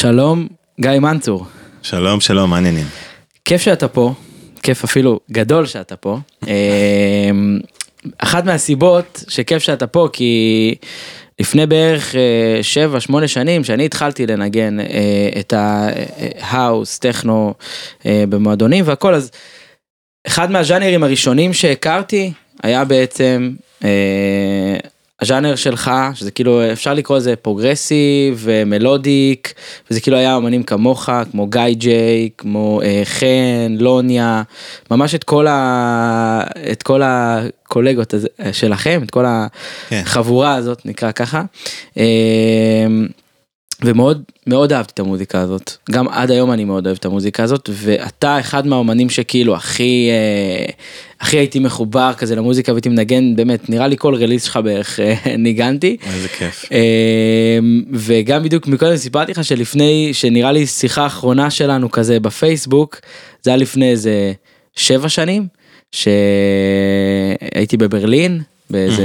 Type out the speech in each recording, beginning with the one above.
שלום, גיא מנצור. שלום, שלום, מה העניינים? כיף שאתה פה, כיף אפילו גדול שאתה פה. אמ, אחת מהסיבות שכיף שאתה פה, כי לפני בערך 7-8 שנים, שאני התחלתי לנגן אה, את ההאוס, טכנו אה, במועדונים והכל, אז אחד מהז'אנרים הראשונים שהכרתי היה בעצם אה, הז'אנר שלך, שזה כאילו אפשר לקרוא לזה progressive ו melodic, וזה כאילו היה אמנים כמוך, כמו גיא ג'יי, כמו אה, חן, לוניה, ממש את כל, ה, את כל הקולגות הזה, שלכם, את כל כן. החבורה הזאת, נקרא ככה. אה, ומאוד מאוד אהבתי את המוזיקה הזאת, גם עד היום אני מאוד אוהב את המוזיקה הזאת, ואתה אחד מהאומנים שכאילו הכי, אה, הכי הייתי מחובר כזה למוזיקה והייתי מנגן, באמת, נראה לי כל רליס שלך בערך אה, ניגנתי. איזה כיף. אה, וגם בדיוק מקודם סיפרתי לך שלפני, שנראה לי שיחה אחרונה שלנו כזה בפייסבוק, זה היה לפני איזה שבע שנים, שהייתי בברלין, באיזה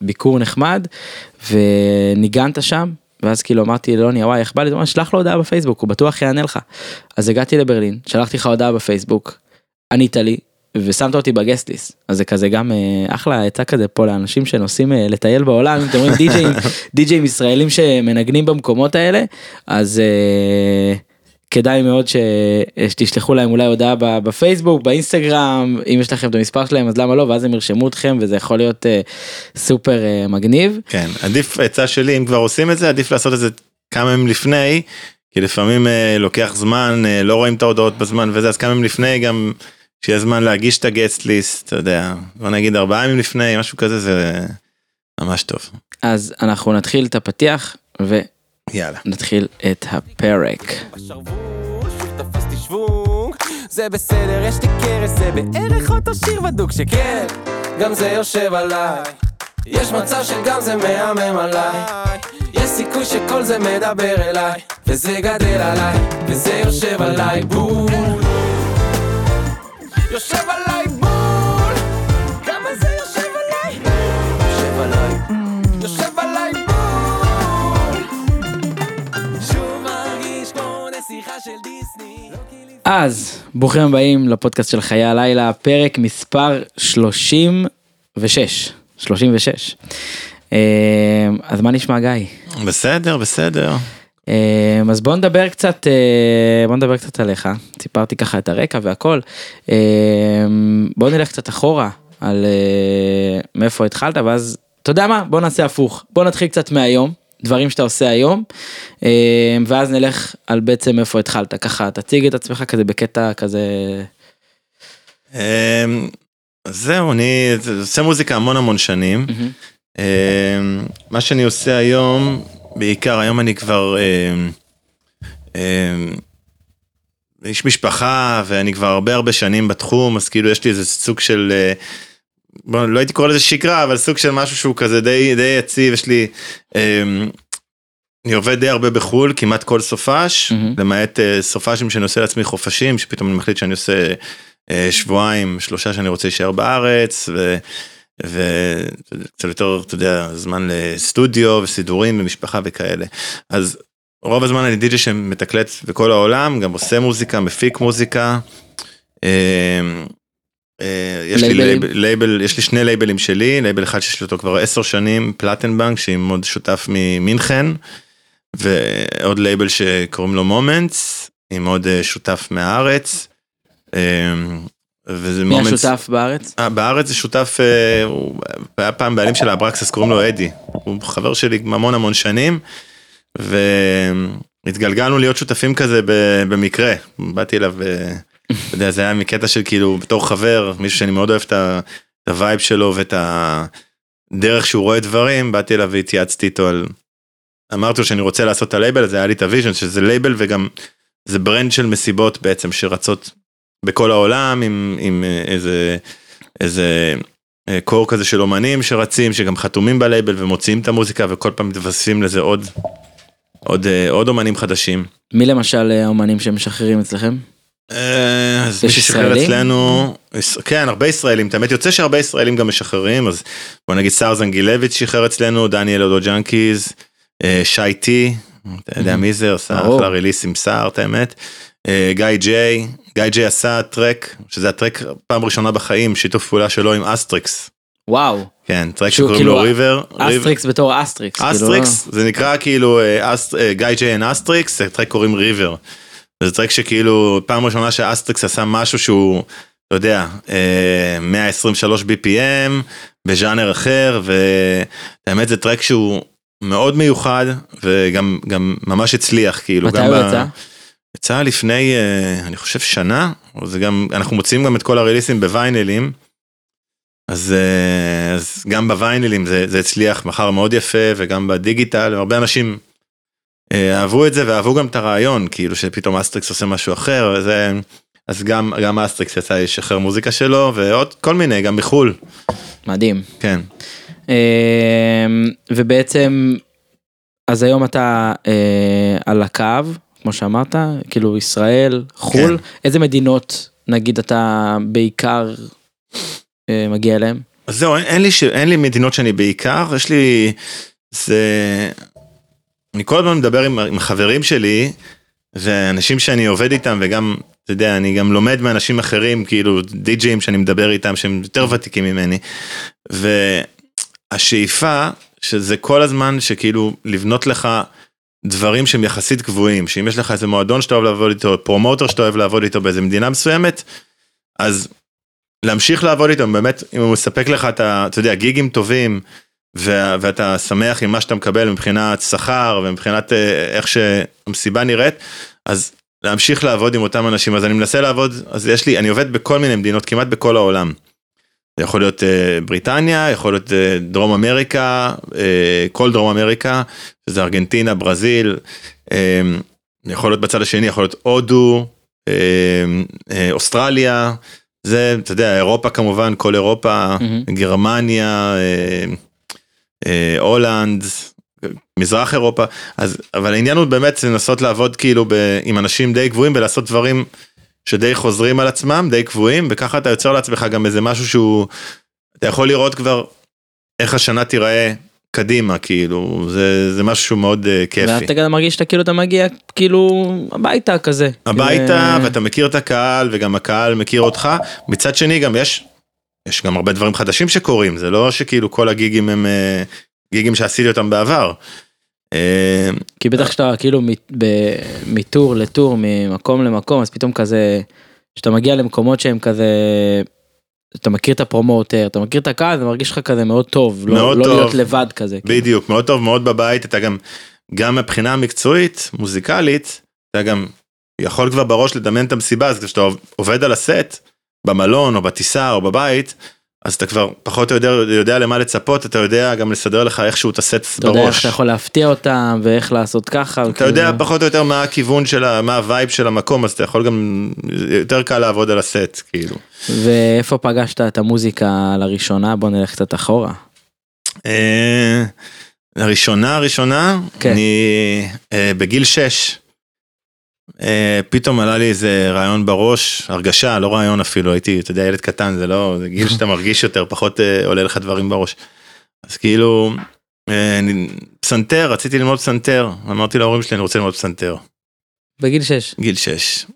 ביקור נחמד, וניגנת שם. ואז כאילו אמרתי ללוני וואי איך בא לי, הוא אמר שלח לו הודעה בפייסבוק הוא בטוח יענה לך. אז הגעתי לברלין שלחתי לך הודעה בפייסבוק ענית לי ושמת אותי בגסטליס אז זה כזה גם אה, אחלה עצה כזה פה לאנשים שנוסעים אה, לטייל בעולם אם אתם רואים די.ג'ים די.ג'ים ישראלים שמנגנים במקומות האלה אז. אה, כדאי מאוד ש... שתשלחו להם אולי הודעה בפייסבוק באינסטגרם אם יש לכם את המספר שלהם אז למה לא ואז הם ירשמו אתכם וזה יכול להיות uh, סופר uh, מגניב. כן, עדיף עצה שלי אם כבר עושים את זה עדיף לעשות את זה כמה ימים לפני כי לפעמים uh, לוקח זמן uh, לא רואים את ההודעות בזמן וזה אז כמה ימים לפני גם שיהיה זמן להגיש את הגסט ליסט אתה יודע בוא נגיד ארבעה ימים לפני משהו כזה זה ממש טוב. אז אנחנו נתחיל את הפתיח ו... יאללה. נתחיל את הפרק. זה בסדר, יש לי קרס, זה בערך אותו שיר בדוק שכן, גם זה יושב עליי. יש מצב שגם זה מהמם עליי. יש סיכוי שכל זה מדבר אליי, וזה גדל עליי, וזה יושב עליי בול. יושב עליי בול. כמה זה יושב עליי? יושב עליי. יושב עליי בול. שוב מרגיש כמו נסיכה של דיסני. לא אז ברוכים הבאים לפודקאסט של חיי הלילה פרק מספר 36 36 אה, אז מה נשמע גיא בסדר בסדר. אה, אז בוא נדבר קצת אה, בוא נדבר קצת עליך. סיפרתי ככה את הרקע והכל. אה, בוא נלך קצת אחורה על אה, מאיפה התחלת ואז אתה יודע מה? בוא נעשה הפוך. בוא נתחיל קצת מהיום דברים שאתה עושה היום אה, ואז נלך על בעצם איפה התחלת. ככה תציג את עצמך כזה בקטע כזה אמ, זהו אני עושה מוזיקה המון המון שנים. אמ, מה שאני עושה היום בעיקר היום אני כבר אמ, אמ, איש משפחה ואני כבר הרבה הרבה שנים בתחום אז כאילו יש לי איזה סוג של אה, בוא, לא הייתי קורא לזה שגרה אבל סוג של משהו שהוא כזה די די יציב יש לי. אמ, אני עובד די הרבה בחו"ל כמעט כל סופש מהמם. למעט אה, סופשים שאני עושה לעצמי חופשים שפתאום אני מחליט שאני עושה אה, שבועיים שלושה שאני רוצה להישאר בארץ ו- וקצת יותר אתה יודע זמן לסטודיו וסידורים ומשפחה וכאלה אז רוב הזמן אני דיג'י שמתקלט בכל העולם גם עושה מוזיקה מפיק מוזיקה. אה, אה, יש לי? לייבל, לייבל, יש לי שני לייבלים שלי, לייבל אחד שיש לי אותו כבר עשר שנים, Plattenbank, שעם עוד שותף ממינכן, ועוד לייבל שקוראים לו Moments, עם עוד אה, שותף מהארץ. וזה מי Moments, השותף בארץ? אה, בארץ זה שותף, אה, הוא היה פעם בעלים של האברקסס, קוראים לו אדי, הוא חבר שלי המון המון שנים, והתגלגלנו להיות שותפים כזה במקרה, באתי אליו, אה, אתה יודע, זה היה מקטע של כאילו בתור חבר, מישהו שאני מאוד אוהב את ה vibe שלו ואת הדרך שהוא רואה דברים, באתי אליו והתייעצתי איתו על, אמרתי לו שאני רוצה לעשות את הלייבל הזה, היה לי את ה vision שזה לייבל וגם זה brand של מסיבות בעצם שרצות בכל העולם עם, עם אה, איזה, איזה אה, core כזה של אומנים שרצים, שגם חתומים בלייבל ומוציאים את המוזיקה וכל פעם מתווספים לזה עוד, עוד, אה, עוד אומנים חדשים. מי למשל האומנים שמשחררים אצלכם? אז מי יש ששחרר? אצלנו, כן הרבה ישראלים, את האמת יוצא שהרבה ישראלים גם משחררים, אז בוא נגיד סער זנגילביץ' שחרר אצלנו, דניאל Audio Junkies, שי טי, אתה יודע מי זה, ברור. אחלה release עם סער, את האמת. גיא ג'יי, גיא ג'יי עשה track, שזה ה track פעם ראשונה בחיים, שיתוף פעולה שלו עם אסטריקס. וואו, כן, track שקוראים כאילו לו River. אסטריקס בתור אסטריקס. כאילו, אסטריקס, זה נקרא כאילו אה, אה, גיא ג'יי and אסטריקס, זה track קוראים River. זה track שככאילו פעם ראשונה שאסטריקס עשה משהו שהוא, אתה יודע, אה, 123 BPM, בז'אנר אחר, והאמת זה track שהוא מאוד מיוחד, וגם גם ממש הצליח, כאילו. מתי הוא ב- יצא? לפני, אה, אני חושב שנה, זה גם, אנחנו מוציאים גם את כל הריליסים בוויינלים. אז, אה, אז גם בוויינלים זה, זה הצליח מכר מאוד יפה וגם בדיגיטל הרבה אנשים אה, אהבו את זה ואהבו גם את הרעיון כאילו שפתאום אסטריקס עושה משהו אחר וזה, אז גם גם אסטריקס יצא לשחרר מוזיקה שלו ועוד כל מיני גם בחול מדהים. כן ובעצם, אז היום אתה על הקו, כמו שאמרת, כאילו ישראל, חו"ל, איזה מדינות נגיד אתה בעיקר אה, מגיע אליהם? אז זהו אין, אין לי ש... אין לי מדינות שאני בעיקר יש לי זה אני כל הזמן מדבר עם, עם חברים שלי ואנשים שאני עובד איתם וגם אתה יודע אני גם לומד מאנשים אחרים כאילו די.ג'ים שאני מדבר איתם שהם יותר ותיקים ממני והשאיפה שזה כל הזמן שכאילו לבנות לך דברים שהם יחסית קבועים שאם יש לך איזה מועדון שאתה אוהב לעבוד איתו פרומוטר שאתה אוהב לעבוד איתו באיזה מדינה מסוימת אז להמשיך לעבוד איתו באמת אם הוא מספק לך את ה... אתה יודע גיגים טובים וה- ואתה שמח עם מה שאתה מקבל מבחינת שכר ומבחינת אה, איך שהמסיבה נראית אז להמשיך לעבוד עם אותם אנשים אז אני מנסה לעבוד אז יש לי אני עובד בכל מיני מדינות כמעט בכל העולם. יכול להיות אה, בריטניה יכול להיות אה, דרום אמריקה אה, כל דרום אמריקה שזה ארגנטינה ברזיל יכול להיות בצד השני יכול להיות הודו אוסטרליה זה אתה יודע אירופה כמובן כל אירופה. גרמניה הולנד מזרח אירופה אז אבל העניין הוא באמת לנסות לעבוד כאילו ב, עם אנשים די גבוהים ולעשות דברים שדי חוזרים על עצמם די קבועים וככה אתה יוצר לעצמך גם איזה משהו שהוא אתה יכול לראות כבר איך השנה תיראה קדימה כאילו זה זה משהו מאוד אה, כיפי. ואתה גם מרגיש שאתה כאילו אתה מגיע כאילו הביתה כזה. הביתה כאילו, ואתה מכיר את הקהל וגם הקהל מכיר אותך מצד שני גם יש יש גם הרבה דברים חדשים שקורים זה לא שכאילו כל הגיגים הם אה, גיגים שעשיתי אותם בעבר. אה, כי בטח כשאתה כאילו מטור לטור ממקום למקום אז פתאום כזה כשאתה מגיע למקומות שהם כזה. אתה מכיר את הפרומוטר אתה מכיר את הקהל זה מרגיש לך כזה מאוד טוב לא, מאוד לא טוב. להיות לבד כזה. כאילו. בדיוק מאוד טוב מאוד בבית אתה גם גם מבחינה המקצועית מוזיקלית אתה גם יכול כבר בראש לדמיין את המסיבה אז כשאתה עובד על הסט במלון או בטיסה או בבית. אז אתה כבר פחות או יותר יודע למה לצפות אתה יודע גם לסדר לך איכשהו את הסט אתה יודע איך בראש. אתה יכול להפתיע אותם ואיך לעשות ככה. כאילו. אתה יודע פחות או יותר מה הכיוון של ה... מה ה vibe של המקום אז אתה יכול גם יותר קל לעבוד על הסט כאילו. ואיפה פגשת את המוזיקה לראשונה בוא נלך קצת אחורה. אה, לראשונה ראשונה כן. אני אה, בגיל 6. אה, פתאום עלה לי איזה רעיון בראש הרגשה לא רעיון אפילו הייתי אתה יודע ילד קטן זה לא זה גיל שאתה מרגיש יותר פחות אה, עולה לך דברים בראש. אז כאילו אה, פסנתר רציתי ללמוד פסנתר אמרתי להורים שלי אני רוצה ללמוד פסנתר. בגיל 6. גיל 6.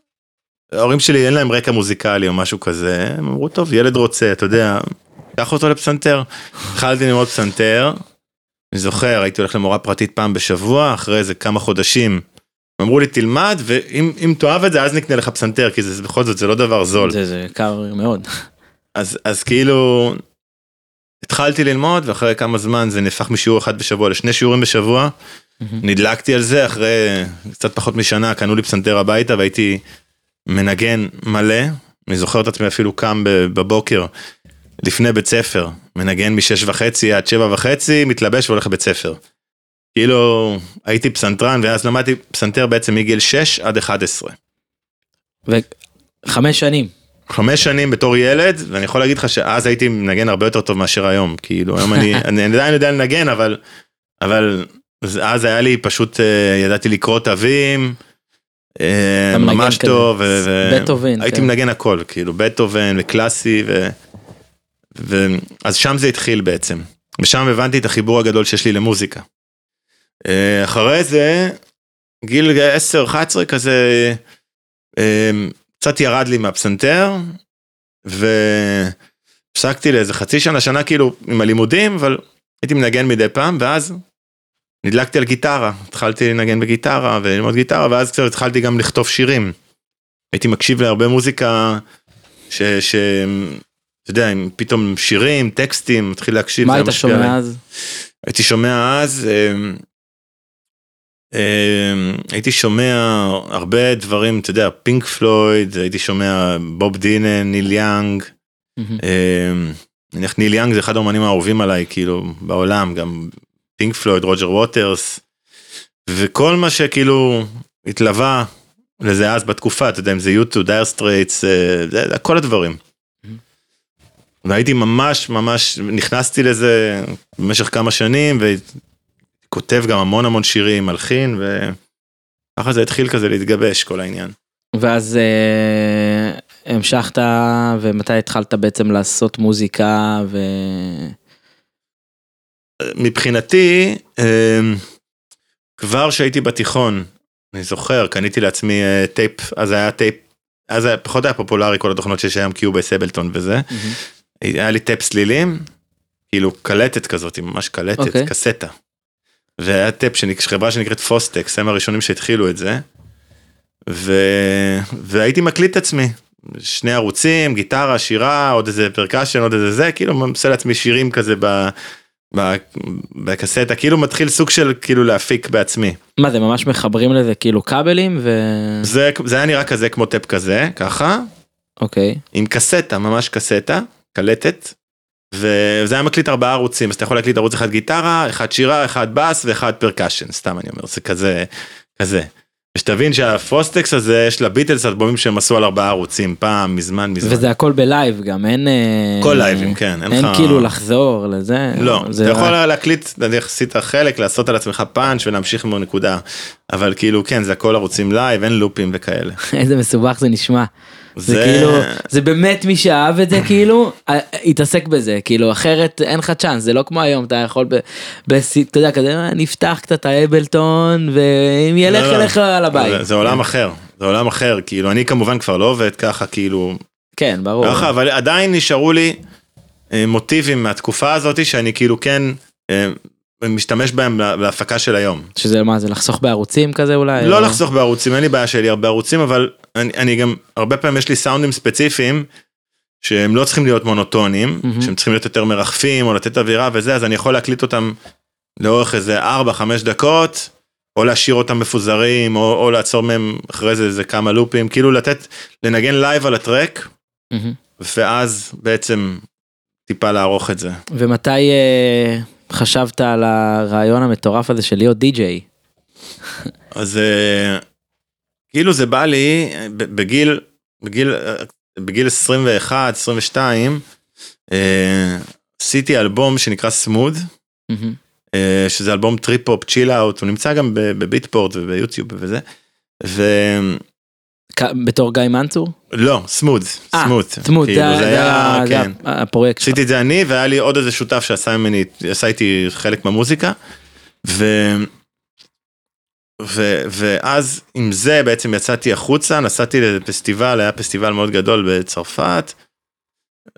ההורים שלי אין להם רקע מוזיקלי או משהו כזה, הם אמרו טוב ילד רוצה אתה יודע, קח אותו לפסנתר. התחלתי ללמוד פסנתר, אני זוכר הייתי הולך למורה פרטית פעם בשבוע אחרי איזה כמה חודשים. אמרו לי תלמד ואם אם תאהב את זה אז נקנה לך פסנתר כי זה בכל זאת זה לא דבר זול. זה זה יקר מאוד. אז אז כאילו התחלתי ללמוד ואחרי כמה זמן זה נהפך משיעור אחד בשבוע לשני שיעורים בשבוע. נדלקתי על זה אחרי קצת פחות משנה קנו לי פסנתר הביתה והייתי מנגן מלא אני זוכר את עצמי אפילו קם בבוקר לפני בית ספר מנגן משש וחצי עד שבע וחצי מתלבש והולך לבית ספר. כאילו הייתי פסנתרן ואז למדתי פסנתר בעצם מגיל 6 עד 11. וחמש שנים. חמש שנים בתור ילד ואני יכול להגיד לך שאז הייתי מנגן הרבה יותר טוב מאשר היום כאילו היום אני אני עדיין יודע לנגן אבל אבל אז- היה לי פשוט אה, ידעתי לקרוא תווים. אה, ממש. טוב ו- ו- בטהובן, הייתי כן. מנגן הכל כאילו בטהובן וקלאסי ו... ו... אז שם זה התחיל בעצם ושם הבנתי את החיבור הגדול שיש לי למוזיקה. אה, אחרי זה גיל 10-11 כזה, אה, קצת ירד לי מהפסנתר, והפסקתי לאיזה חצי שנה, שנה כאילו עם הלימודים, אבל הייתי מנגן מדי פעם, ואז נדלקתי על גיטרה, התחלתי לנגן בגיטרה וללמוד גיטרה, ואז קצת התחלתי גם לכתוב שירים. הייתי מקשיב להרבה מוזיקה, ש... ש... אתה יודע, עם פתאום שירים, טקסטים, מתחיל להקשיב. מה היית. שומע אז? הייתי שומע אז, אמ, הייתי שומע הרבה דברים, אתה יודע, פינק פלויד, הייתי שומע בוב דילן, ניל יאנג. אמ, נניח ניל יאנג זה אחד האומנים האהובים עליי, כאילו, בעולם, גם פינק פלויד, רוג'ר ווטרס, וכל מה שכאילו התלווה לזה אז בתקופה, אתה יודע, אם זה יוטו, דייר סטרייטס, כל הדברים. והייתי ממש ממש נכנסתי לזה במשך כמה שנים וכותב גם המון המון שירים, מלחין וככה זה התחיל כזה להתגבש כל העניין. ואז אה, המשכת, ומתי התחלת בעצם לעשות מוזיקה, ו... מבחינתי, אמ, כבר שהייתי בתיכון, אני זוכר, קניתי לעצמי אה, טייפ, אז היה טייפ, אז היה, פחות היה פופולרי כל התוכנות שיש היום Cubase Ableton וזה, מהמם. היה לי טייפ צלילים, כאילו קלטת כזאת, ממש קלטת, אוקיי. קסטה. והיה טייפ של חברה שנקראת Fostex, הם הראשונים שהתחילו את זה. ו... והייתי מקליט את עצמי, שני ערוצים, גיטרה, שירה, עוד איזה percussion, עוד איזה זה, כאילו עושה לעצמי שירים כזה ב... בקסטה, כאילו מתחיל סוג של כאילו להפיק בעצמי. מה זה ממש מחברים לזה כאילו cables ו... זה, זה היה נראה כזה כמו טייפ כזה, ככה, אוקיי. עם קסטה, ממש קסטה, קלטת, וזה היה מקליט ארבעה ערוצים, אז אתה יכול להקליט ערוץ אחד גיטרה, אחד שירה, אחד בס ואחד percussion, סתם אני אומר, זה כזה, כזה. ושתבין שה Fostex הזה, יש לביטלס אלבומים שהם עשו על ארבעה ערוצים, פעם, מזמן, מזמן. וזה הכל ב live גם, אין... אה, כל live ים, כן, אין אין לך- כאילו לחזור לזה. לא, זה אתה יכול להקליט, נניח עשית חלק, לעשות על עצמך פאנץ' ולהמשיך עם נקודה. אבל כאילו, כן, זה הכל ערוצים live, אין לופים וכאלה. איזה מסובך זה נשמע. זה זה- כאילו, זה באמת מי שאהב את זה כאילו, אה, התעסק בזה, כאילו אחרת אין לך צ'אנס, זה לא כמו היום, אתה יכול, ב- בס- אתה יודע, כזה, "אה, נפתח קצת ה Ableton, ואם ילך לא, לא. אליך על הבית. זה- זה עולם אחר, זה עולם אחר, כאילו, אני כמובן כבר לא עובד ככה, כאילו, כן, ברור. ככה, אבל עדיין נשארו לי אה, מוטיבים מהתקופה הזאת שאני כאילו כן משתמש בהם לה- להפקה של היום. שזה מה זה לחסוך בערוצים כזה אולי? לא או- לחסוך בערוצים, אין לי בעיה שיהיה לי הרבה ערוצים, אבל אני, אני גם, הרבה פעמים יש לי סאונדים ספציפיים, שהם לא צריכים להיות מונוטונים, מהמם. שהם צריכים להיות יותר מרחפים, או לתת אווירה וזה, אז אני יכול להקליט אותם לאורך איזה 4-5 דקות, או להשאיר אותם מפוזרים, או, או לעצור מהם אחרי זה איזה כמה לופים, כאילו לתת, לנגן live על ה track, מהמם. ואז בעצם טיפה לערוך את זה. ומתי אה, חשבת על הרעיון המטורף הזה של להיות די-ג'יי? אז אה, כאילו זה בא לי בגיל, בגיל, בגיל 21, 22, אה, עשיתי אלבום שנקרא סמוד. אה, שזה אלבום trip-hop chill out, הוא נמצא גם ב Beatport וביוטיוב וזה, כ- בתור גיא מנצור? סמוד, אה, סמוד, צמוד, כאילו, זה היה זה כן. הפרויקט. עשיתי את זה אני והיה לי עוד איזה שותף שעשה ממני, עשה איתי חלק מהמוזיקה. ו... ו... ואז עם זה בעצם יצאתי החוצה, נסעתי לפסטיבל, היה פסטיבל מאוד גדול בצרפת.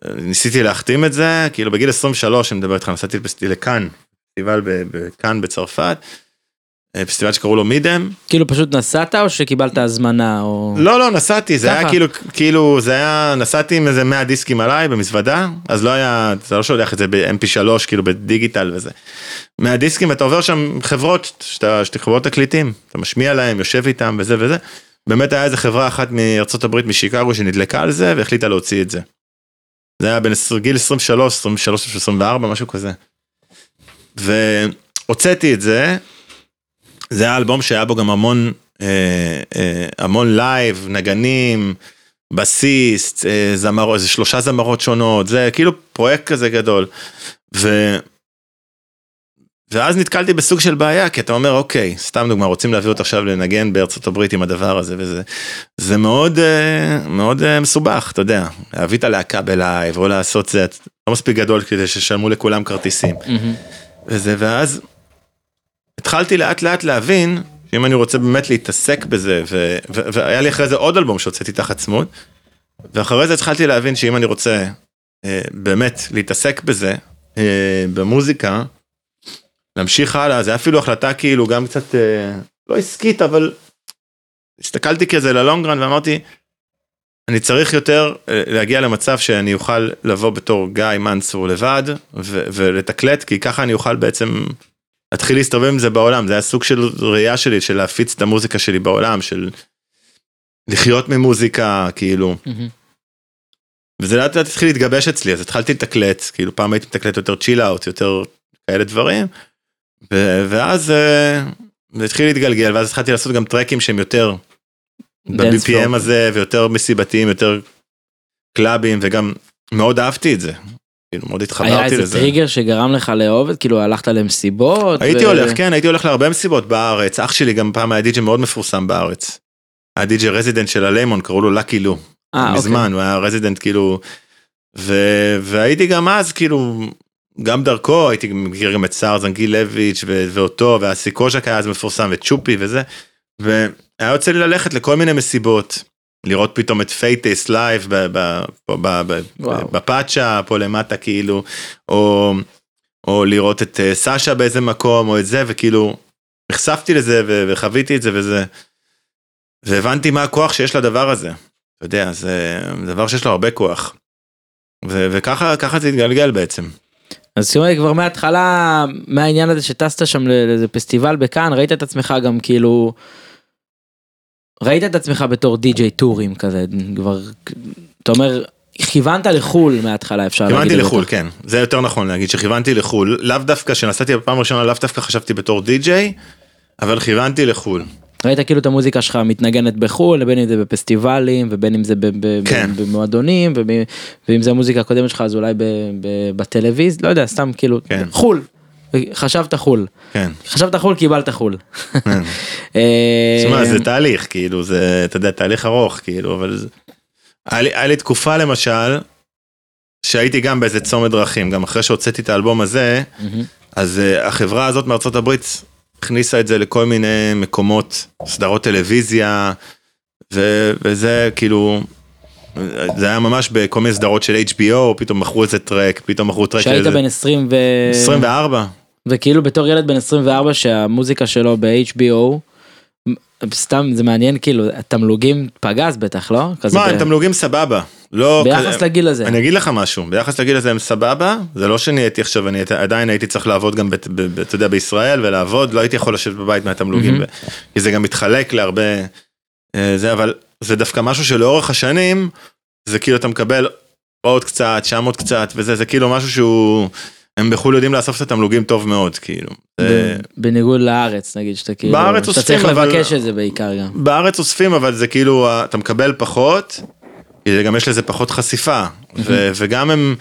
ניסיתי להחתים את זה, כאילו בגיל 23 אני מדבר איתך, נסעתי. לכאן, פסטיבל בכאן בצרפת. אה, פסטיבל שקראו לו מידם. כאילו פשוט נסעת או שקיבלת הזמנה או... לא, לא, נסעתי, זה היה. כאילו, כאילו, זה היה, נסעתי עם איזה 100 דיסקים עליי במזוודה, אז לא היה, אתה לא שולח את זה ב-mp3, כאילו בדיגיטל וזה. 100 דיסקים, ואתה עובר שם חברות, שאתה, חברות תקליטים, אתה משמיע להם, יושב איתם וזה וזה. באמת היה איזה חברה אחת מארצות הברית, משיקגו, שנדלקה על זה, והחליטה להוציא את זה. זה היה בין גיל 23, 23, 24, משהו כזה. והוצאתי את זה, זה היה אלבום שהיה בו גם המון, אה, אה, המון live, נגנים, בסיסט, אה, זמרות, איזה שלושה זמרות שונות, זה כאילו פרויקט כזה גדול. ו... ואז נתקלתי בסוג של בעיה, כי אתה אומר, אוקיי, סתם דוגמה, רוצים להביא אותה עכשיו לנגן בארצות הברית עם הדבר הזה וזה. זה מאוד, אה, מאוד אה, מסובך, אתה יודע, להביא את הלהקה ב live, או לעשות זה, לא מספיק גדול כדי שישלמו לכולם כרטיסים. מהמם. וזה, ואז התחלתי לאט לאט להבין שאם אני רוצה באמת להתעסק בזה, ו- ו- והיה לי אחרי זה עוד אלבום שהוצאתי תחת צמוד, ואחרי זה התחלתי להבין שאם אני רוצה אה, באמת להתעסק בזה, אה, במוזיקה, להמשיך הלאה, זה אפילו החלטה כאילו גם קצת, אה, לא עסקית, אבל הסתכלתי כזה ללונגרן ואמרתי, אני צריך יותר אה, להגיע למצב שאני אוכל לבוא בתור גיא מנצור לבד ו- ולתקלט, כי ככה אני אוכל בעצם להתחיל להסתובב עם זה בעולם, זה היה סוג של ראייה שלי, של להפיץ את המוזיקה שלי בעולם, של לחיות ממוזיקה, כאילו. וזה לאט לאט התחיל להתגבש אצלי, אז התחלתי לתקלט, כאילו פעם הייתי מתקלט יותר צ'יל אאוט, יותר כאלה דברים, ו- ואז אה, זה התחיל להתגלגל, ואז התחלתי לעשות גם טרקים שהם יותר ב-BPM. הזה, ויותר מסיבתיים, יותר קלאבים, וגם מאוד אהבתי את זה, כאילו מאוד היה התחברתי איזה לזה. טריגר שגרם לך לאהוב את, כאילו הלכת למסיבות? הייתי ו- הולך, כן, הייתי הולך להרבה מסיבות בארץ, אח שלי גם פעם היה דיג'י מאוד מפורסם בארץ. היה דיג'י resident של הליימון, קראו לו לקי לו. אה, אוקיי. מזמן, הוא היה resident כאילו, ו... והייתי גם אז כאילו, גם דרכו, הייתי מכיר גם את סער זנגילביץ' ו... ואותו, והאסי קוז'ק היה אז מפורסם, וצ'ופי וזה, והיה יוצא לי ללכת לכל מיני מסיבות, לראות פתאום את פייטס live. בפאצ'ה, פה למטה כאילו, או, או לראות את אה, Sasha באיזה מקום, או את זה, וכאילו, נחשפתי לזה. וחוויתי את זה וזה, והבנתי מה הכוח שיש לדבר הזה. אתה יודע, זה דבר שיש לו הרבה כוח. ו- וככה ככה זה התגלגל בעצם. אז אומרת כבר מההתחלה מהעניין הזה שטסת שם לאיזה פסטיבל בכאן ראית את עצמך גם כאילו. ראית את עצמך בתור די.ג'יי טורים כזה כבר אתה אומר כיוונת לחו"ל מההתחלה אפשר להגיד. כיוונתי לחו"ל. כן. זה יותר נכון להגיד שכיוונתי לחו"ל. לאו דווקא, כשנסעתי בפעם הראשונה, לאו דווקא חשבתי בתור די-ג'יי, אבל כיוונתי לחו"ל. ראית כאילו את המוזיקה שלך מתנגנת בחו"ל בין אם זה בפסטיבלים ובין אם זה כן. במועדונים ואם זה המוזיקה הקודמת שלך אז אולי בטלוויזיה לא יודע סתם כאילו כן. חו"ל. חשבת חו"ל. כן. חשבת חו"ל קיבלת חו"ל. כן. אה, תשמע, זה תהליך, כאילו, זה, אתה יודע, תהליך ארוך, כאילו, אבל זה... היה לי, היה לי תקופה, למשל, שהייתי גם באיזה צומת דרכים, גם אחרי שהוצאתי את האלבום הזה. אז uh, החברה הזאת מארצות הברית הכניסה את זה לכל מיני מקומות, סדרות טלוויזיה, ו- וזה כאילו, זה היה ממש בכל מיני סדרות של HBO, פתאום מכרו איזה טרק, פתאום מכרו טרק כשהיית בן 20 ו... 24. וכאילו בתור ילד בן 24 שהמוזיקה שלו ב-HBO, סתם זה מעניין כאילו התמלוגים פגז בטח לא? מה, ב- הם תמלוגים סבבה. לא, ביחס כזה- לגיל הזה. אני אגיד לך משהו, ביחס לגיל הזה הם סבבה, זה לא שנהייתי עכשיו, אני עדיין הייתי צריך לעבוד גם, ב- ב- אתה יודע, בישראל ולעבוד, לא הייתי יכול לשבת בבית מהתמלוגים, מהמם. ו- כי זה גם מתחלק להרבה, אה, זה, אבל זה דווקא משהו שלאורך השנים, זה כאילו אתה מקבל עוד קצת, שם עוד קצת, וזה, זה כאילו משהו שהוא, הם בחו"ל יודעים לאסוף את התמלוגים טוב מאוד, כאילו. בניגוד לארץ נגיד שאתה כאילו, בארץ שאתה אוספים, צריך אבל- לבקש את זה בעיקר גם. בארץ אוספים אבל זה כאילו אתה מקבל פחות, גם יש לזה פחות חשיפה ו- וגם הם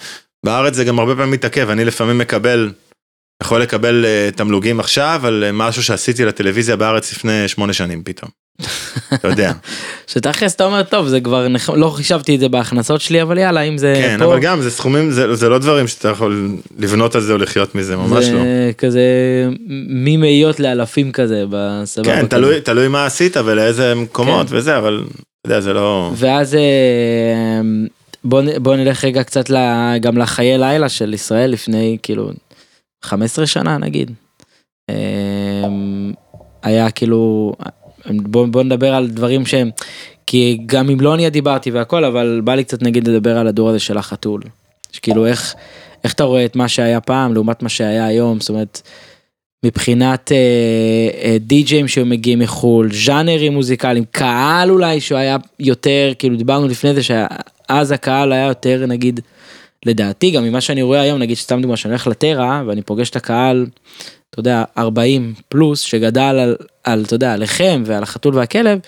בארץ זה גם הרבה פעמים מתעכב אני לפעמים מקבל. יכול לקבל uh, תמלוגים עכשיו על uh, משהו שעשיתי לטלוויזיה בארץ לפני שמונה שנים פתאום. אתה יודע. שתכלס אתה אומר טוב זה כבר נח- לא חישבתי את זה בהכנסות שלי אבל יאללה אם זה כן פה, אבל גם זה סכומים זה, זה לא דברים שאתה יכול לבנות על זה או לחיות מזה ממש זה לא. כזה ממאיות לאלפים כזה בסבבה. כן כזה. תלוי תלוי מה עשית ולאיזה מקומות וזה אבל אתה יודע זה לא. ואז אה, בוא, בוא נלך רגע קצת גם לחיי לילה של ישראל לפני כאילו 15 שנה נגיד. אה, היה כאילו בוא, בוא נדבר על דברים שהם כי גם עם לוניה דיברתי והכל אבל בא לי קצת נגיד לדבר על הדור הזה של החתול. שכאילו איך איך אתה רואה את מה שהיה פעם לעומת מה שהיה היום זאת אומרת. מבחינת אה, אה, די-ג'ים שמגיעים מחו"ל, ז'אנרים מוזיקליים, קהל אולי שהוא היה יותר, כאילו דיברנו לפני זה שאז הקהל היה יותר נגיד, לדעתי גם ממה שאני רואה היום, נגיד סתם דוגמא שאני הולך לטרה ואני פוגש את הקהל, אתה יודע, 40 פלוס שגדל על, על אתה יודע, עליכם ועל החתול והכלב,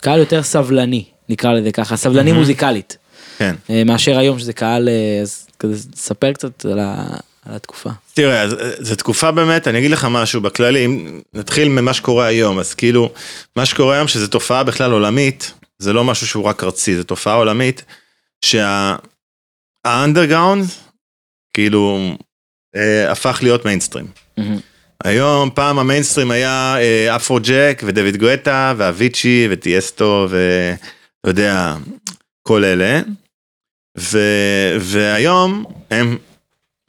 קהל יותר סבלני, נקרא לזה ככה, סבלני מהמם. מוזיקלית, כן. אה, מאשר היום שזה קהל, אה, אז כזה ספר קצת על, ה, על התקופה. תראה, אה, זו תקופה באמת, אני אגיד לך משהו, בכללי, אם נתחיל ממה שקורה היום, אז כאילו, מה שקורה היום שזו תופעה בכלל עולמית, זה לא משהו שהוא רק ארצי, זו תופעה עולמית, שה underground, כאילו, אה, הפך להיות מיינסטרים. מהמם. היום, פעם המיינסטרים היה אה, Afrojack ודויד גואטה ואביצ'י וטיאסטו ואתה יודע, כל אלה. ו, והיום הם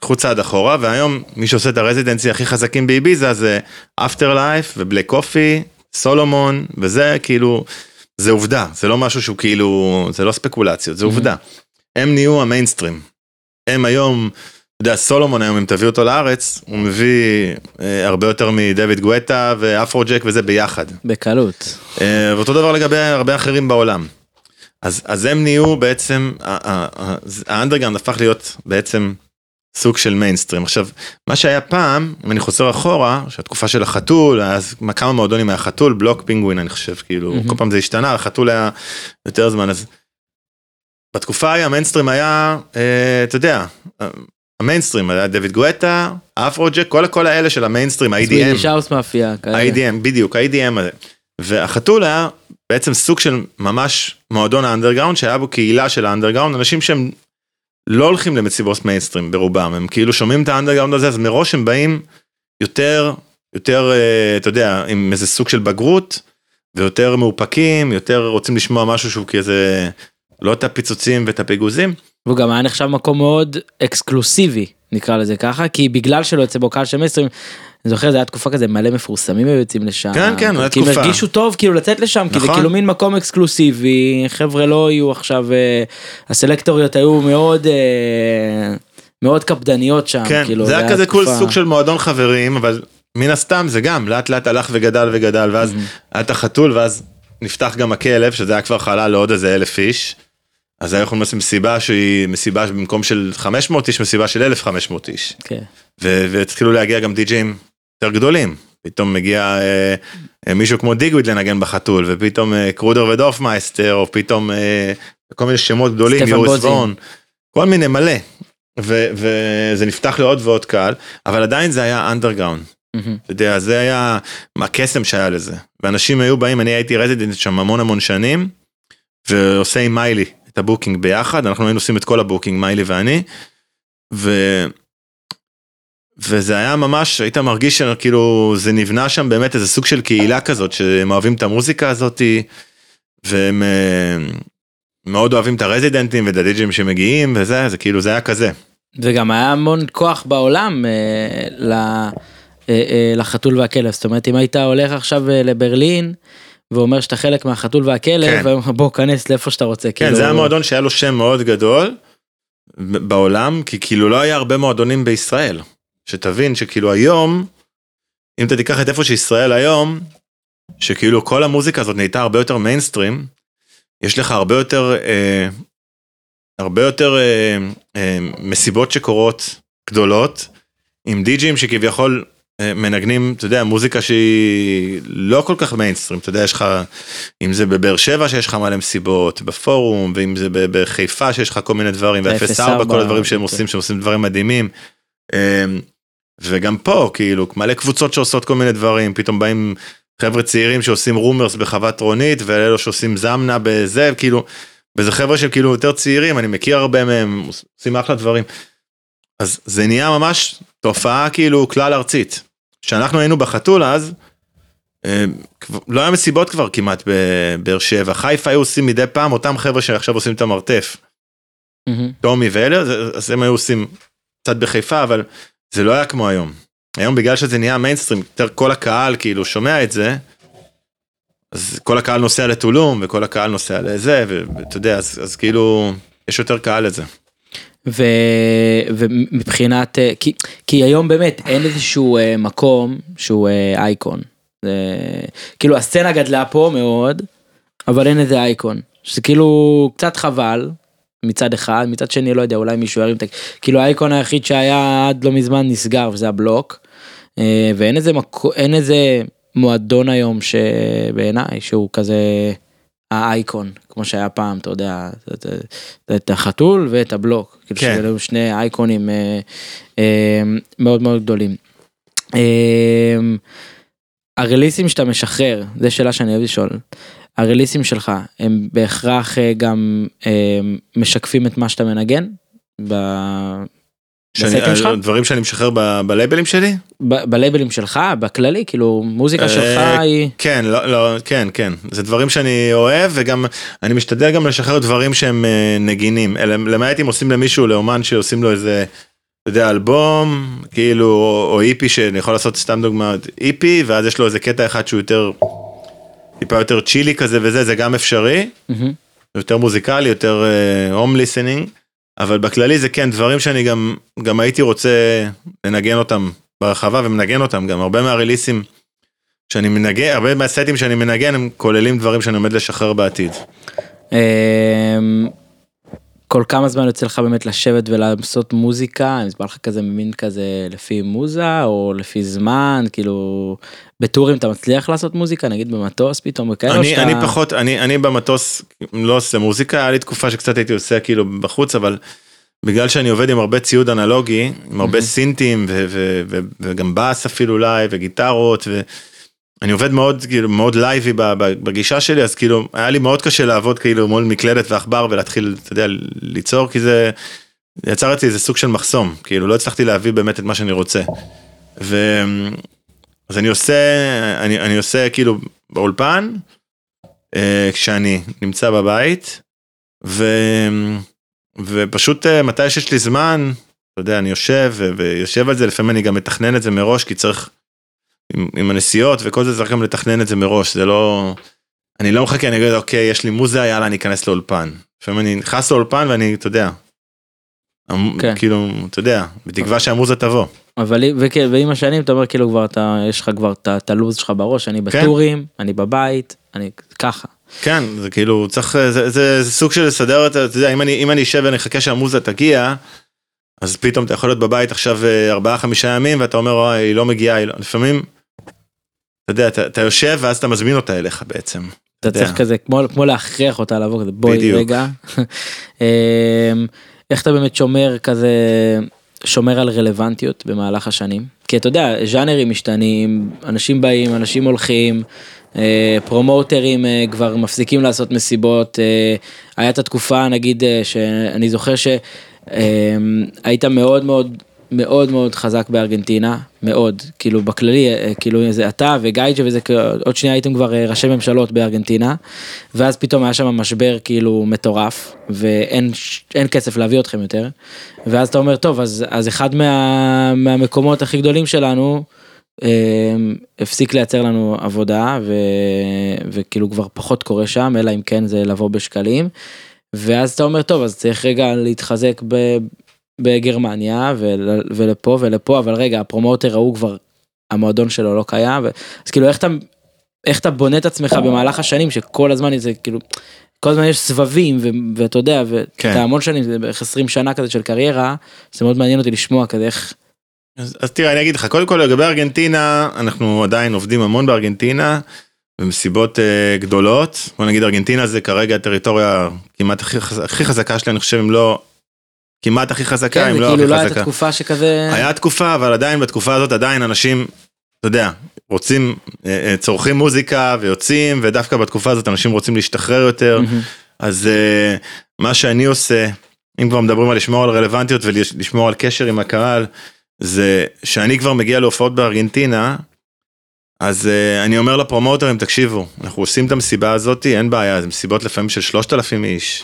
לקחו צעד אחורה, והיום מי שעושה את ה residency הכי חזקים באביזה זה Afterlife ו Black Coffee, סולומון, וזה כאילו, זה עובדה, זה לא משהו שהוא כאילו, זה לא ספקולציות, זה עובדה. הם נהיו המיינסטרים. הם היום, אתה יודע, סולומון היום, אם תביא אותו לארץ, הוא מביא אה, הרבה יותר מדויד גואטה ו Afrojack וזה ביחד. בקלות. אה, ואותו דבר לגבי הרבה אחרים בעולם. אז, אז הם נהיו בעצם, ה underground הפך להיות בעצם סוג של מיינסטרים. עכשיו, מה שהיה פעם, אם אני חוזר אחורה, שהתקופה של החתול, אז כמה מועדונים היה חתול, בלוק, פינגווין, אני חושב, כאילו, mm-hmm. כל פעם זה השתנה, החתול היה יותר זמן, אז בתקופה ההיא המיינסטרים היה, אה, אתה יודע, המיינסטרים היה דויד גואטה, Afrojack, כל, כל האלה של המיינסטרים, ה-EDM. Swedish House Mafia. ה-EDM, בדיוק, ה-EDM הזה. והחתול היה בעצם סוג של ממש מועדון ה underground, שהיה בו קהילה של ה underground, אנשים שהם לא הולכים למסיבות מיינסטרים ברובם, הם כאילו שומעים את ה underground הזה, אז מראש הם באים יותר, יותר, אה, אתה יודע, עם איזה סוג של בגרות, ויותר מאופקים, יותר רוצים לשמוע משהו שהוא כזה, לא את הפיצוצים ואת הפיגוזים. והוא גם היה נחשב מקום מאוד אקסקלוסיבי, נקרא לזה ככה, כי בגלל שלא יוצא בו קהל של מיינסטרים, אני זוכר זה היה תקופה כזה מלא מפורסמים היו יוצאים לשם. כן כן, היה תקופה. כי הם הרגישו טוב כאילו לצאת לשם, נכון. כי זה כאילו מין מקום אקסקלוסיבי, חבר'ה לא יהיו עכשיו, אה, הסלקטוריות היו מאוד... אה, מאוד קפדניות שם, כן, כאילו, זה היה כזה. כל סוג של מועדון חברים, אבל מן הסתם זה גם לאט לאט הלך וגדל וגדל, ואז mm-hmm. היה את החתול, ואז נפתח גם הכלב, שזה היה כבר חלל לעוד איזה אלף איש. אז היה יכולים לעשות מסיבה שהיא מסיבה במקום של 500 איש, מסיבה של 1,500 איש. כן. והתחילו להגיע גם די-ג'אים יותר גדולים. פתאום מגיע אה, אה, מישהו כמו דיגוויד לנגן בחתול, ופתאום אה, קרודר ודורפמייסטר, או פתאום אה, כל מיני שמות גדולים, יוריס וון, כל מיני מלא. ו, וזה נפתח לעוד ועוד קהל, אבל עדיין זה היה אנדרגאונד. Mm-hmm. אתה יודע, זה היה הקסם שהיה לזה. ואנשים היו באים, אני הייתי resident שם המון המון שנים, ועושה עם מיילי את ה booking ביחד, אנחנו היינו עושים את כל ה booking, מיילי ואני. ו... וזה היה ממש, היית מרגיש שכאילו זה נבנה שם באמת איזה סוג של קהילה כזאת, שהם אוהבים את המוזיקה הזאתי, והם אה, מאוד אוהבים את הרזידנטים ואת הדיג'ים שמגיעים וזה, זה כאילו זה היה כזה. וגם היה המון כוח בעולם אה, ל, אה, אה, לחתול והכלב, זאת אומרת אם היית הולך עכשיו אה, לברלין, ואומר שאתה חלק מהחתול והכלב, כן. בוא כנס לאיפה שאתה רוצה. כן, כאילו... זה היה מועדון שהיה לו שם מאוד גדול בעולם, כי כאילו לא היה הרבה מועדונים בישראל. שתבין שכאילו היום, אם אתה תיקח את איפה שישראל היום, שכאילו כל המוזיקה הזאת נהייתה הרבה יותר מיינסטרים, יש לך הרבה יותר, אה, הרבה יותר אה, אה, מסיבות שקורות גדולות, עם די.ג'ים שכביכול מנגנים, אתה יודע, מוזיקה שהיא לא כל כך מיינסטרים, אתה יודע, יש לך, אם זה בבאר שבע שיש לך מלא מסיבות, בפורום, ואם זה בחיפה שיש לך כל מיני דברים, ו-04, כל הדברים שהם אוקיי. עושים, שהם עושים דברים מדהימים. אה, וגם פה כאילו מלא קבוצות שעושות כל מיני דברים פתאום באים חבר'ה צעירים שעושים רומרס בחוות רונית ואלו שעושים זמנה בזה כאילו וזה חבר'ה של כאילו יותר צעירים אני מכיר הרבה מהם עושים אחלה דברים. אז זה נהיה ממש תופעה כאילו כלל ארצית. כשאנחנו היינו בחתול אז אה, לא היה מסיבות כבר כמעט בבאר שבע חיפה היו עושים מדי פעם אותם חבר'ה שעכשיו עושים את המרתף. טומי ואלה אז הם היו עושים קצת בחיפה אבל זה לא היה כמו היום. היום בגלל שזה נהיה מיינסטרים, יותר כל הקהל כאילו שומע את זה, אז כל הקהל נוסע לטולום וכל הקהל נוסע לזה, ואתה יודע, אז, אז כאילו, יש יותר קהל לזה. ו, ומבחינת, אה, כי, כי היום באמת אין איזשהו אה, מקום שהוא אה, אייקון. כאילו הסצנה גדלה פה מאוד, אבל אין איזה אייקון. שזה כאילו קצת חבל, מצד אחד, מצד שני לא יודע, אולי מישהו ירים את. כאילו האייקון היחיד שהיה עד לא מזמן נסגר וזה הבלוק. ואין איזה מקו... אין איזה מועדון היום שבעיניי שהוא כזה האייקון כמו שהיה פעם אתה יודע את, את החתול ואת הבלוק כאילו כן. כאילו שני אייקונים אה, אה, מאוד מאוד גדולים. אה, הרליסים שאתה משחרר זה שאלה שאני אוהב לשאול הרליסים שלך הם בהכרח אה, גם אה, משקפים את מה שאתה מנגן? ב... שאני- בסטים שלך? דברים שאני משחרר ב- בלייבלים שלי? ב- בלייבלים שלך, בכללי, כאילו, מוזיקה שלך אה, היא... כן, לא, לא, כן, כן. זה דברים שאני אוהב, וגם, אני משתדל גם לשחרר דברים שהם אה, נגינים. אלא- למעט אם עושים למישהו, לאומן שעושים לו איזה, אתה יודע, אלבום, כאילו, או, EP, שאני יכול לעשות סתם דוגמא, EP, ואז יש לו איזה קטע אחד שהוא יותר, טיפה יותר chilly כזה וזה, זה גם אפשרי. מהמם. יותר מוזיקלי, יותר home listening, אבל בכללי זה כן דברים שאני גם, גם הייתי רוצה לנגן אותם ברחבה ומנגן אותם גם, הרבה מה release ים שאני מנגן, הרבה מהסטים שאני מנגן הם כוללים דברים שאני עומד לשחרר בעתיד. כל כמה זמן יוצא לך באמת לשבת ולעשות מוזיקה, אם זה בא לך כזה מין כזה לפי מוזה או לפי זמן, כאילו ב tour ים אתה מצליח לעשות מוזיקה, נגיד במטוס פתאום וכאלה, אני, שאתה- אני פחות, אני, אני במטוס לא עושה מוזיקה, היה לי תקופה שקצת הייתי עושה כאילו בחוץ, אבל בגלל שאני עובד עם הרבה ציוד אנלוגי, עם הרבה synth ים ו- ו- ו- וגם בס אפילו אולי וגיטרות ואני עובד מאוד כאילו מאוד live י בגישה שלי אז כאילו היה לי מאוד קשה לעבוד כאילו מול מקלדת ועכבר ולהתחיל אתה יודע ליצור כי זה יצר אצלי איזה סוג של מחסום כאילו לא הצלחתי להביא באמת את מה שאני רוצה. ו... אז אני עושה אני, אני עושה כאילו באולפן אה, כשאני נמצא בבית ו... ופשוט אה, מתי שיש לי זמן, אתה יודע, אני יושב ויושב על זה, לפעמים אני גם מתכנן את זה מראש, כי צריך, עם, עם הנסיעות וכל זה, צריך גם לתכנן את זה מראש, זה לא, אני לא מחכה, אני אגיד, אוקיי, יש לי מוזה, יאללה, אני אכנס לאולפן. לפעמים אני נכנס לאולפן ואני, אתה יודע, אמ- כן. כאילו, אתה יודע, בתקווה שהמוזה תבוא. אבל וכן, ועם השנים אתה אומר כאילו כבר אתה, יש לך כבר את הלו"ז שלך בראש, אני כן. בטורים, אני בבית, אני ככה. כן, זה כאילו, צריך, זה, זה, זה סוג של לסדר את זה, אתה יודע, אם אני, אם אני אשב ואני אחכה שהמוזה תגיע, אז פתאום אתה יכול להיות בבית עכשיו אה, ארבעה חמישה ימים ואתה אומר, היא לא מגיעה, היא לא... לפעמים, אתה יודע, אתה, אתה יושב ואז אתה מזמין אותה אליך בעצם. אתה. צריך כזה כמו כמו להכריח אותה לבוא כזה בואי בדיוק. רגע. אמ, איך אתה באמת שומר כזה שומר על רלוונטיות במהלך השנים כי אתה יודע ז'אנרים משתנים אנשים באים אנשים הולכים. אה, פרומוטרים אה, כבר מפסיקים לעשות מסיבות אה, היה את התקופה נגיד שאני זוכר שהיית מאוד מאוד מאוד מאוד חזק בארגנטינה מאוד. כאילו בכללי אה, כאילו זה אתה וגייג'ה וזה עוד שנייה הייתם כבר אה, ראשי ממשלות בארגנטינה ואז פתאום היה שם משבר כאילו מטורף ואין כסף להביא אתכם יותר. ואז אתה אומר טוב אז אז אחד מה, מהמקומות הכי גדולים שלנו אה, הפסיק לייצר לנו עבודה ו, וכאילו כבר פחות קורה שם אלא אם כן זה לבוא בשקלים. ואז אתה אומר טוב אז צריך רגע להתחזק ב, בגרמניה ול, ולפה ולפה אבל רגע הפרומוטר ההוא כבר המועדון שלו לא קיים ו, אז כאילו איך אתה איך אתה בונה את עצמך במהלך השנים שכל הזמן זה כאילו כל הזמן יש סבבים ו, ואתה יודע ואתה כן. המון שנים זה בערך 20 שנה כזה של קריירה זה מאוד מעניין אותי לשמוע כזה איך אז, אז תראה, אני אגיד לך, קודם כל לגבי ארגנטינה, אנחנו עדיין עובדים המון בארגנטינה, במסיבות uh, גדולות. בוא נגיד, ארגנטינה זה כרגע הטריטוריה כמעט הכי, הכי חזקה שלי, אני חושב, אם לא, כמעט הכי חזקה, כן, אם לא כאילו הכי לא הייתה חזקה. תקופה שכזה היה תקופה, אבל עדיין בתקופה הזאת עדיין אנשים, אתה יודע, רוצים, אה, אה, צורכים מוזיקה ויוצאים, ודווקא בתקופה הזאת אנשים רוצים להשתחרר יותר. מהמם. אז אה, מה שאני עושה, אם כבר מדברים על לשמור על רלוונטיות ולשמור על קשר עם הקהל, זה שאני כבר מגיע להופעות בארגנטינה, אז uh, אני אומר לפרומוטרים, תקשיבו, אנחנו עושים את המסיבה הזאת, אין בעיה, זה מסיבות לפעמים של 3,000 איש,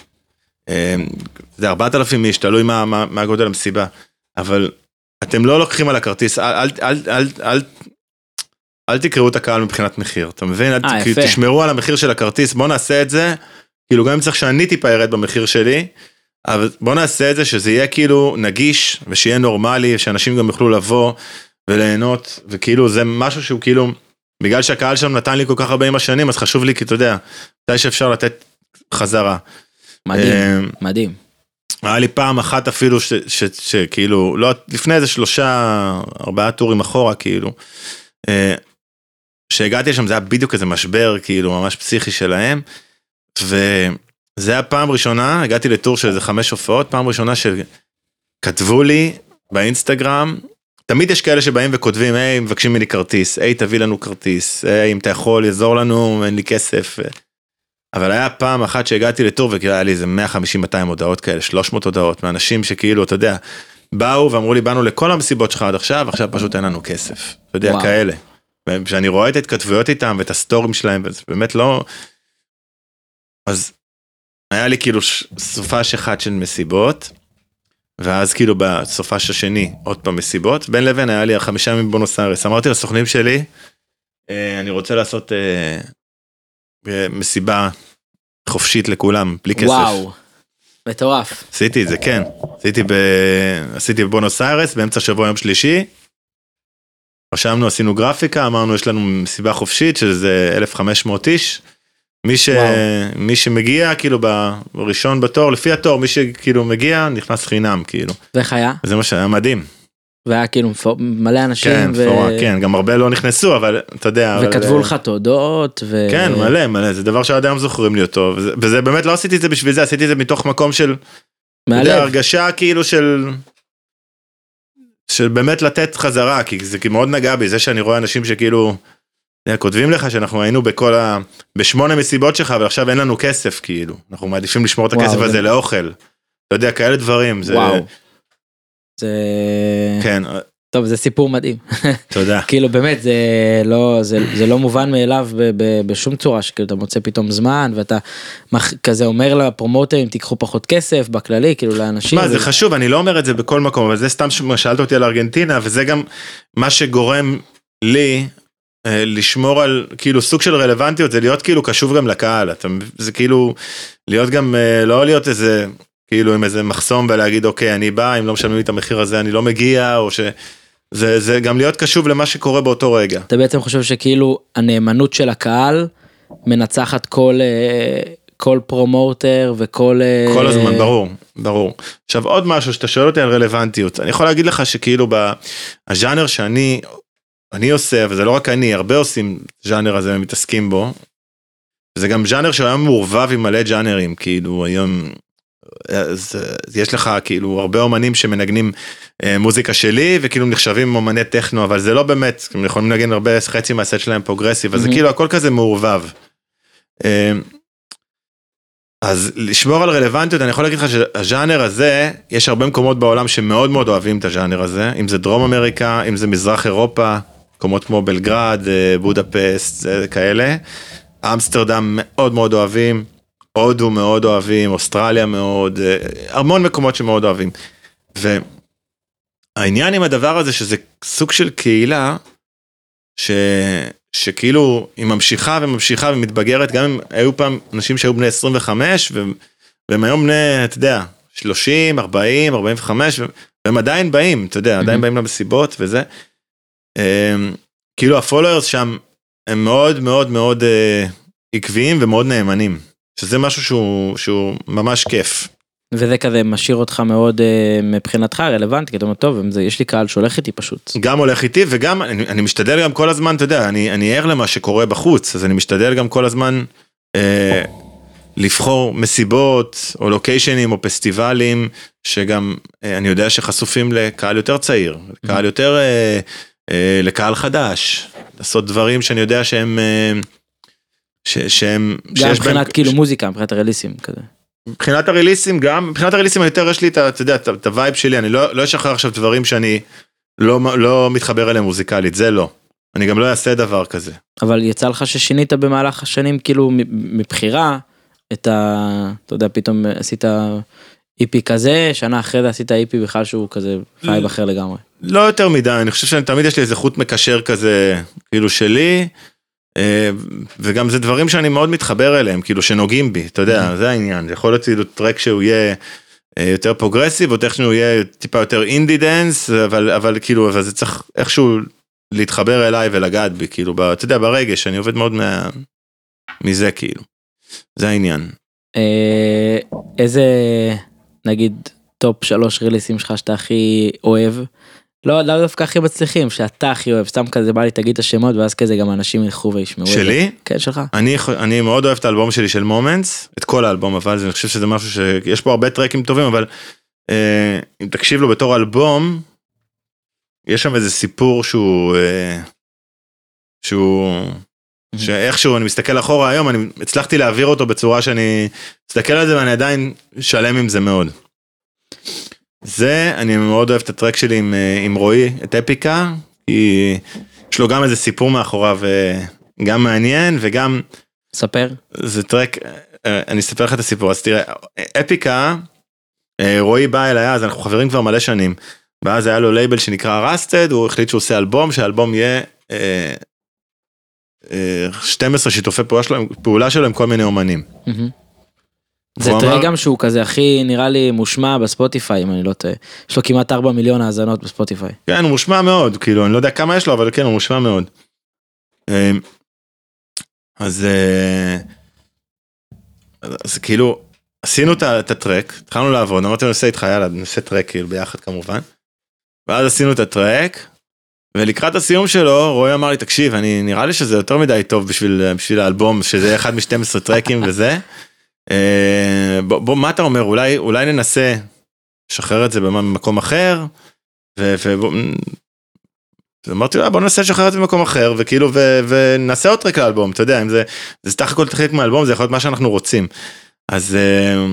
זה 4,000 איש, תלוי מה, מה, מה גודל המסיבה, אבל אתם לא לוקחים על הכרטיס, אל, אל, אל, אל, אל, אל תקראו את הקהל מבחינת מחיר, אתה מבין? אל, אה, כאילו, יפה. תשמרו על המחיר של הכרטיס, בוא נעשה את זה, כאילו גם אם צריך שאני טיפה ארד במחיר שלי, אבל בוא נעשה את זה שזה יהיה כאילו נגיש ושיהיה נורמלי, שאנשים גם יוכלו לבוא וליהנות, וכאילו זה משהו שהוא כאילו, בגלל שהקהל שם נתן לי כל כך הרבה עם השנים, אז חשוב לי, כי אתה יודע, מתי שאפשר לתת חזרה. מדהים אה, מדהים היה לי פעם אחת אפילו שכאילו, לא, לפני איזה שלושה, ארבעה טורים אחורה, כאילו, אה, שהגעתי לשם זה היה בדיוק איזה משבר, כאילו, ממש פסיכי שלהם, וזה היה פעם ראשונה, הגעתי לטור של איזה חמש הופעות, פעם ראשונה שכתבו לי באינסטגרם, תמיד יש כאלה שבאים וכותבים, היי, מבקשים ממני כרטיס, היי, תביא לנו כרטיס, היי, אם אתה יכול, יעזור לנו, אין לי כסף. אבל היה פעם אחת שהגעתי לטור וכאילו היה לי איזה 150-200 הודעות כאלה, 300 הודעות מאנשים שכאילו, אתה יודע, באו ואמרו לי, באנו לכל המסיבות שלך עד עכשיו, עכשיו פשוט אין לנו כסף. אתה יודע, וואו. כאלה. וכשאני רואה את ההתכתבויות איתם ואת הסטורים שלהם, וזה באמת לא... אז היה לי כאילו סופש אחד של מסיבות, ואז כאילו בסופש השני עוד פעם מסיבות, בין לבין היה לי חמישה ימים בבונוס איירס. אמרתי לסוכנים שלי, אה, אני רוצה לעשות אה, מסיבה חופשית לכולם, בלי כסף. וואו. מטורף. עשיתי את זה, כן. עשיתי, ב... עשיתי בבונוס איירס באמצע שבוע יום שלישי. רשמנו, עשינו גרפיקה, אמרנו יש לנו מסיבה חופשית שזה 1,500 איש. מי, ש... וואו. מי שמגיע כאילו בראשון בתור, לפי התור, מי שכאילו מגיע נכנס חינם כאילו. ואיך היה? זה מה שהיה מדהים. והיה כאילו מלא אנשים. כן, ו- מפורק, כן, גם הרבה לא נכנסו, אבל אתה יודע. אבל- וכתבו לך תודות. ו... כן, מלא, מלא, זה דבר שעד היום זוכרים לי אותו, וזה, וזה באמת לא עשיתי את זה בשביל זה, עשיתי את זה מתוך מקום של, אתה יודע, מהלב. הרגשה כאילו של, של באמת לתת חזרה, כי זה מאוד נגע בי, זה שאני רואה אנשים שכאילו, כותבים לך שאנחנו היינו בכל ה... בשמונה מסיבות שלך, ועכשיו אין לנו כסף, כאילו, אנחנו מעדיפים לשמור את וואו, הכסף זה- הזה לאוכל. אתה יודע, כאלה דברים, זה... וואו. זה... כן, טוב, זה סיפור מדהים. תודה. כאילו באמת זה לא זה, זה לא מובן מאליו ב, ב, בשום צורה שכאילו אתה מוצא פתאום זמן ואתה מח, כזה אומר לפרומוטרים תיקחו פחות כסף בכללי כאילו לאנשים. מה, זה ו- חשוב, אני לא אומר את זה בכל מקום, אבל זה סתם ששאלת אותי על ארגנטינה, וזה גם מה שגורם לי אה, לשמור על כאילו סוג של רלוונטיות, זה להיות כאילו קשוב גם לקהל, אתה, זה כאילו להיות גם, אה, לא להיות איזה, כאילו עם איזה מחסום ולהגיד אוקיי, אני בא, אם לא משלמים לי את המחיר הזה אני לא מגיע, או ש... זה, זה גם להיות קשוב למה שקורה באותו רגע. אתה בעצם חושב שכאילו הנאמנות של הקהל מנצחת כל אה, כל פרומוטר וכל אה, כל הזמן, ברור, ברור. עכשיו עוד משהו שאתה שואל אותי על רלוונטיות, אני יכול להגיד לך שכאילו בז'אנר שאני, אני עושה, וזה לא רק אני, הרבה עושים ז'אנר הזה ומתעסקים בו, זה גם ז'אנר שהיום מעורבב עם מלא ז'אנרים, כאילו היום, אז, אז יש לך כאילו הרבה אומנים שמנגנים אה, מוזיקה שלי וכאילו נחשבים אומני טכנו, אבל זה לא באמת, הם יכולים לנגן הרבה, חצי מהסט שלהם progressive, אז זה מהמם. כאילו הכל כזה מעורבב. אה, אז לשמור על רלוונטיות, אני יכול להגיד לך שהז'אנר הזה, יש הרבה מקומות בעולם שמאוד מאוד אוהבים את הז'אנר הזה, אם זה דרום אמריקה, אם זה מזרח אירופה, מקומות כמו בלגרד, אה, בודפסט, אה, כאלה. אמסטרדם מאוד מאוד אוהבים, הודו מאוד אוהבים, אוסטרליה מאוד, אה, המון מקומות שמאוד אוהבים. והעניין עם הדבר הזה שזה סוג של קהילה, ש... שכאילו היא ממשיכה וממשיכה ומתבגרת, גם אם היו פעם אנשים שהיו בני 25 ו... והם היום בני, אתה יודע, 30, 40, 45, ו... והם עדיין באים, אתה יודע, עדיין Mhm. באים למסיבות וזה. אמ, כאילו הפולוורס שם הם מאוד מאוד מאוד אה, עקביים ומאוד נאמנים, שזה משהו שהוא, שהוא ממש כיף. וזה כזה משאיר אותך מאוד אה, מבחינתך רלוונטי כי אתה אומר טוב זה יש לי קהל שהולך איתי פשוט. גם הולך איתי וגם אני, אני משתדל גם כל הזמן, אתה יודע, אני, אני ער למה שקורה בחוץ, אז אני משתדל גם כל הזמן אה, לבחור מסיבות או לוקיישנים או פסטיבלים שגם אה, אני יודע שחשופים לקהל יותר צעיר, לקהל יותר, אה, אה, לקהל חדש, לעשות דברים שאני יודע שהם, אה, ש, שהם, גם מבחינת כאילו מוזיקה מבחינת הרליסים כזה. מבחינת הריליסים גם, מבחינת הריליסים יותר יש לי את, אתה יודע, את ה vibe שלי, אני לא, לא אשחרר עכשיו דברים שאני לא, לא מתחבר אליהם מוזיקלית, זה לא. אני גם לא אעשה דבר כזה. אבל יצא לך ששינית במהלך השנים כאילו מבחירה את ה... אתה יודע פתאום עשית EP כזה שנה אחרי זה עשית EP בכלל שהוא כזה vibe אחר לגמרי. לא יותר מדי, אני חושב שתמיד יש לי איזה חוט מקשר כזה, כאילו שלי, וגם זה דברים שאני מאוד מתחבר אליהם, כאילו שנוגעים בי, אתה יודע, זה העניין, זה יכול להיות כאילו track שהוא יהיה אה, יותר progressive, או track שהוא יהיה טיפה יותר indie dance, אבל, אבל כאילו, אבל זה צריך איכשהו להתחבר אליי ולגעת בי, כאילו, ב- אתה יודע, ברגש, אני עובד מאוד מה... מזה, כאילו. זה העניין. אה, איזה נגיד top שלוש ריליסים שלך שאתה הכי אוהב. לא לא דווקא הכי מצליחים שאתה הכי אוהב סתם כזה בא לי תגיד את השמות ואז כזה גם אנשים ילכו וישמעו. את זה. שלי? כן שלך. אני, אני מאוד אוהב את האלבום שלי של Moments, את כל האלבום, אבל אני חושב שזה משהו שיש פה הרבה טרקים טובים, אבל אה, אם תקשיב לו בתור אלבום, יש שם איזה סיפור שהוא, אה, שהוא, שאיכשהו אני מסתכל אחורה היום, אני הצלחתי להעביר אותו בצורה שאני מסתכל על זה ואני עדיין שלם עם זה מאוד. זה, אני מאוד אוהב את הטרק שלי עם, אה, עם רועי, את אפיקה, כי יש לו גם איזה סיפור מאחוריו, אה, גם מעניין וגם ספר. זה טרק, אה, אני אספר לך את הסיפור, אז תראה, אפיקה, רועי בא אליי אז, אנחנו חברים כבר מלא שנים, ואז היה לו לייבל שנקרא רסטד, הוא החליט שהוא עושה אלבום, שהאלבום יהיה אה, אה, 12 שיתופי פעולה שלו, פעולה שלו עם כל מיני אומנים. מהמם. זה track אמר- גם שהוא כזה הכי נראה לי מושמע בספוטיפיי אם אני לא טועה. יש לו כמעט 4 מיליון האזנות בספוטיפיי. כן, הוא מושמע מאוד, כאילו, אני לא יודע כמה יש לו, אבל כן, הוא מושמע מאוד. אה, אז, אה, אז כאילו, עשינו את הטרק, התחלנו לעבוד, אמרתי נעשה איתך, יאללה, נעשה טרק, כאילו, ביחד כמובן. ואז עשינו את הטרק, ולקראת הסיום שלו, רועי אמר לי, תקשיב, אני, נראה לי שזה יותר מדי טוב בשביל, בשביל האלבום, שזה אחד מ-12 טרקים וזה. אה, בוא, בוא, מה אתה אומר, אולי, אולי ננסה לשחרר את זה במקום אחר, ו- ובוא, אז אמרתי "אה, בוא ננסה לשחרר את זה במקום אחר, וכאילו, ו- ונעשה עוד טרק לאלבום, אתה יודע, אם זה, זה סך הכל חלק מהאלבום, זה יכול להיות מה שאנחנו רוצים. אז אה,